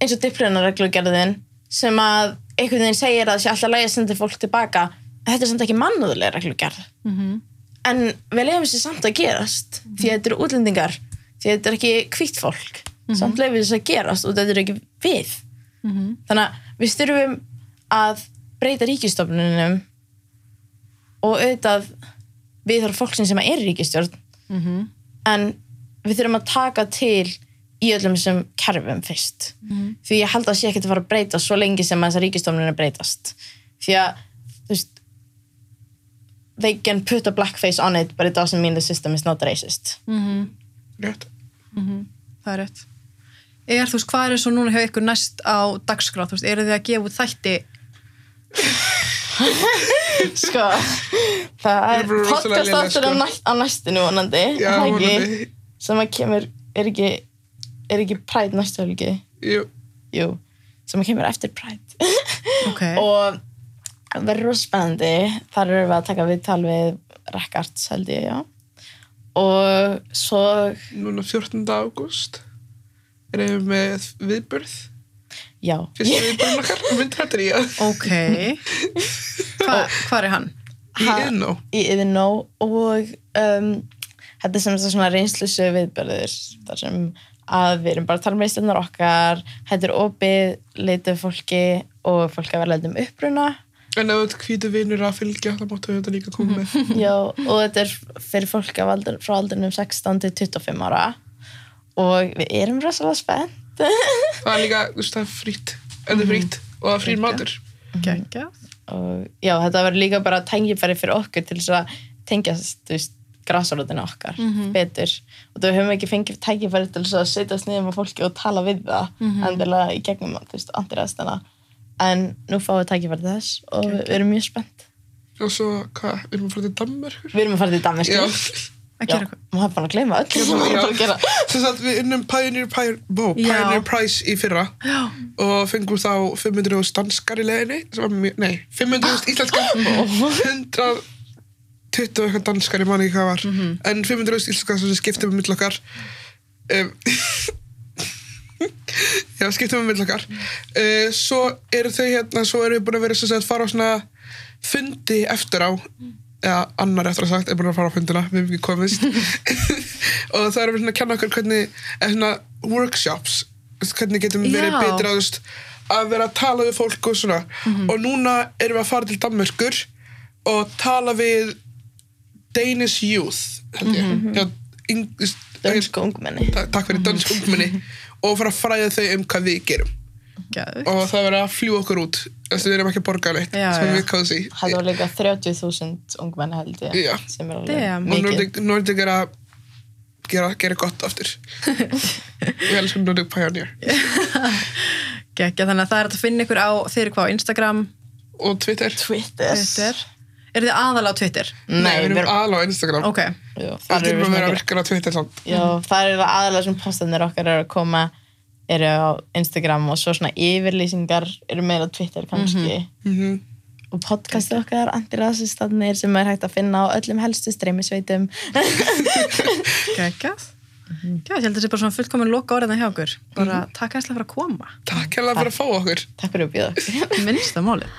eins og diplunarreglugerðin sem að einhvern veginn segir að það sé alltaf lægi að senda fólk tilbaka þetta er samt ekki mannúðulega reglugerð Mhm. en við lefum sér samt að gerast því að þetta eru útlendingar því að þetta er ekki hvítt fólk samt lefum sér að gerast og þetta er ekki við Mhm. þannig að við styrfum að breyta ríkistofnunum og auðvitað við þarfum fólksinn sem er ríkistjórn Mhm. en við þurfum að taka til í öllum þessum kerfum fyrst Mhm. því ég held að sé ekki að fara að breyta svo lengi sem að þessar ríkistofnunum breytast því að they can put a blackface on it but it doesn't mean the system is not racist Mhm. rétt Það er rétt. Er þú veist, hvað er svo núna hjá ykkur næst á dagskrá? Þú veist, eru þið að gefa út þætti? sko það er podcast áttur sko. á, næst, á næstinu vonandi já, er það ekki? sem að kemur er ekki, er ekki Pride næstu helgi Jú, jú, sem að kemur eftir Pride Ok. og verður rosa spennandi. Þar erum við að taka viðtal við Rekards held ég, já. Og svo núna 14. ágúst erum við með viðbörð já, fyrst viðbörðin okkar mynd þetta er í að Ok. Hva, hvað er hann? í innó í Iðnó. Og um, þetta er sem sagt svona reynslusu viðbörður þar sem að við erum bara að tala með íslennar okkar. Þetta er opið, leitið fólki og fólk að vera leitum uppruna en ef þú hvítu vinur að fylgja þá máttu við þetta líka koma með. Já, og þetta er fyrir fólk af aldur, frá aldrinum 16 til 25 ára. Og við erum rosalega spennt. Það er líka, þú veist, það er frýtt það er frýtt og það er frýr matur. Geggjað. og já, þetta verður líka bara tengifæri fyrir okkur til þess að tengjast, þú veist, græsarútina okkar betur. Og þú höfum ekki fengið tækifæri til þess að setjast niður með fólki og tala við það endilega í gegnum, þú veist, andirastana en nú fáum við tækifæri til þess og við erum mjög spennt. Og svo, hvað, við erum að fara til Danmörkur við erum að fara til Danmarku já, Að gera hvað? maður hafði bara að gleyma öll þess að við unnum Pioneer, Pioneer, wow. Pioneer Prize í fyrra. Já. og fengum þá 500 danskar í mjög, nei, 500 íslenskar. 120 og eitthvað danskar, ég man ekki hvað var. En 500 íslenskar sem skiptum um mill okkar. Um, já, skiptum um mill okkar. Uh, svo eru þau hérna svo eru við búin að vera sem sagt fara á svona fundi eftir á. Eða annar eftir að sagt er búin að fara á fundina við hefum ekki komist. Og það erum við svona að kenna okkur hvernig eða svona workshops hvernig getum við verið betri að, að vera að tala við fólk og svona. Og núna erum við að fara til Danmörkur og tala við Danish Youth held ég. Þú veist, dönsku ungmenni. Ta- takk fyrir dönsk ungmenni og fara að fræða þau um hvað við gerum Geðveikt. og það verður að fljúa okkur út þess að við erum ekki að borga neitt Já, sem já. við káðum því Það var líka 30.000 ungmenni held ég Já. sem er alveg Damn. og mikið Nordic, Nordic er að gera, gera gott aftur við elskum Nordic Pioneer Geggjað. Þannig að það er að finna ykkur á þeir hvað á Instagram, og Twitter Twitter Twitter. Er þið aðalega á Twitter? Nei, við við erum aðal á Instagram. Ok. Jú, Það er bara að virkar á Twitter samt. Já, það er aðalega sem postanir okkar eru að koma eru á Instagram og svo svona yfirlýsingar eru meira á Twitter kannski. Mm og podcastið okkar antirasistanir sem er hægt að finna á öllum helstu streymisveitum. Geggjað. Já, ég held að það sé bara svona fullkomin loka orðina hjá okkur. Bara takk æsla fyrir að koma. Takk hérlega fyrir að fá okkur. Takk fyrir að bjóða minnsta málið